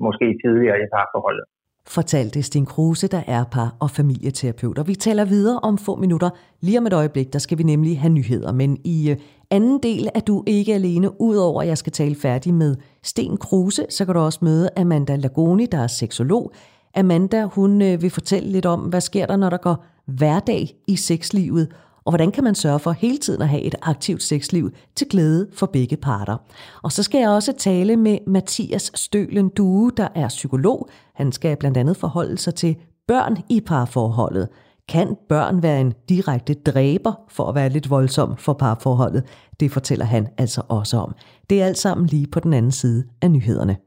måske tidligere i parforholdet fortalte Sten Kruse, der er par- og familieterapeut. Og vi taler videre om få minutter. Lige om et øjeblik, der skal vi nemlig have nyheder. Men i øh, anden del er du ikke alene. Udover at jeg skal tale færdig med Sten Kruse, så kan du også møde Amanda Lagoni, der er seksolog. Amanda, hun øh, vil fortælle lidt om, hvad sker der, når der går hverdag i sexlivet, og hvordan kan man sørge for hele tiden at have et aktivt sexliv til glæde for begge parter. Og så skal jeg også tale med Mathias Stølen Due, der er psykolog. Han skal blandt andet forholde sig til børn i parforholdet. Kan børn være en direkte dræber for at være lidt voldsom for parforholdet? Det fortæller han altså også om. Det er alt sammen lige på den anden side af nyhederne.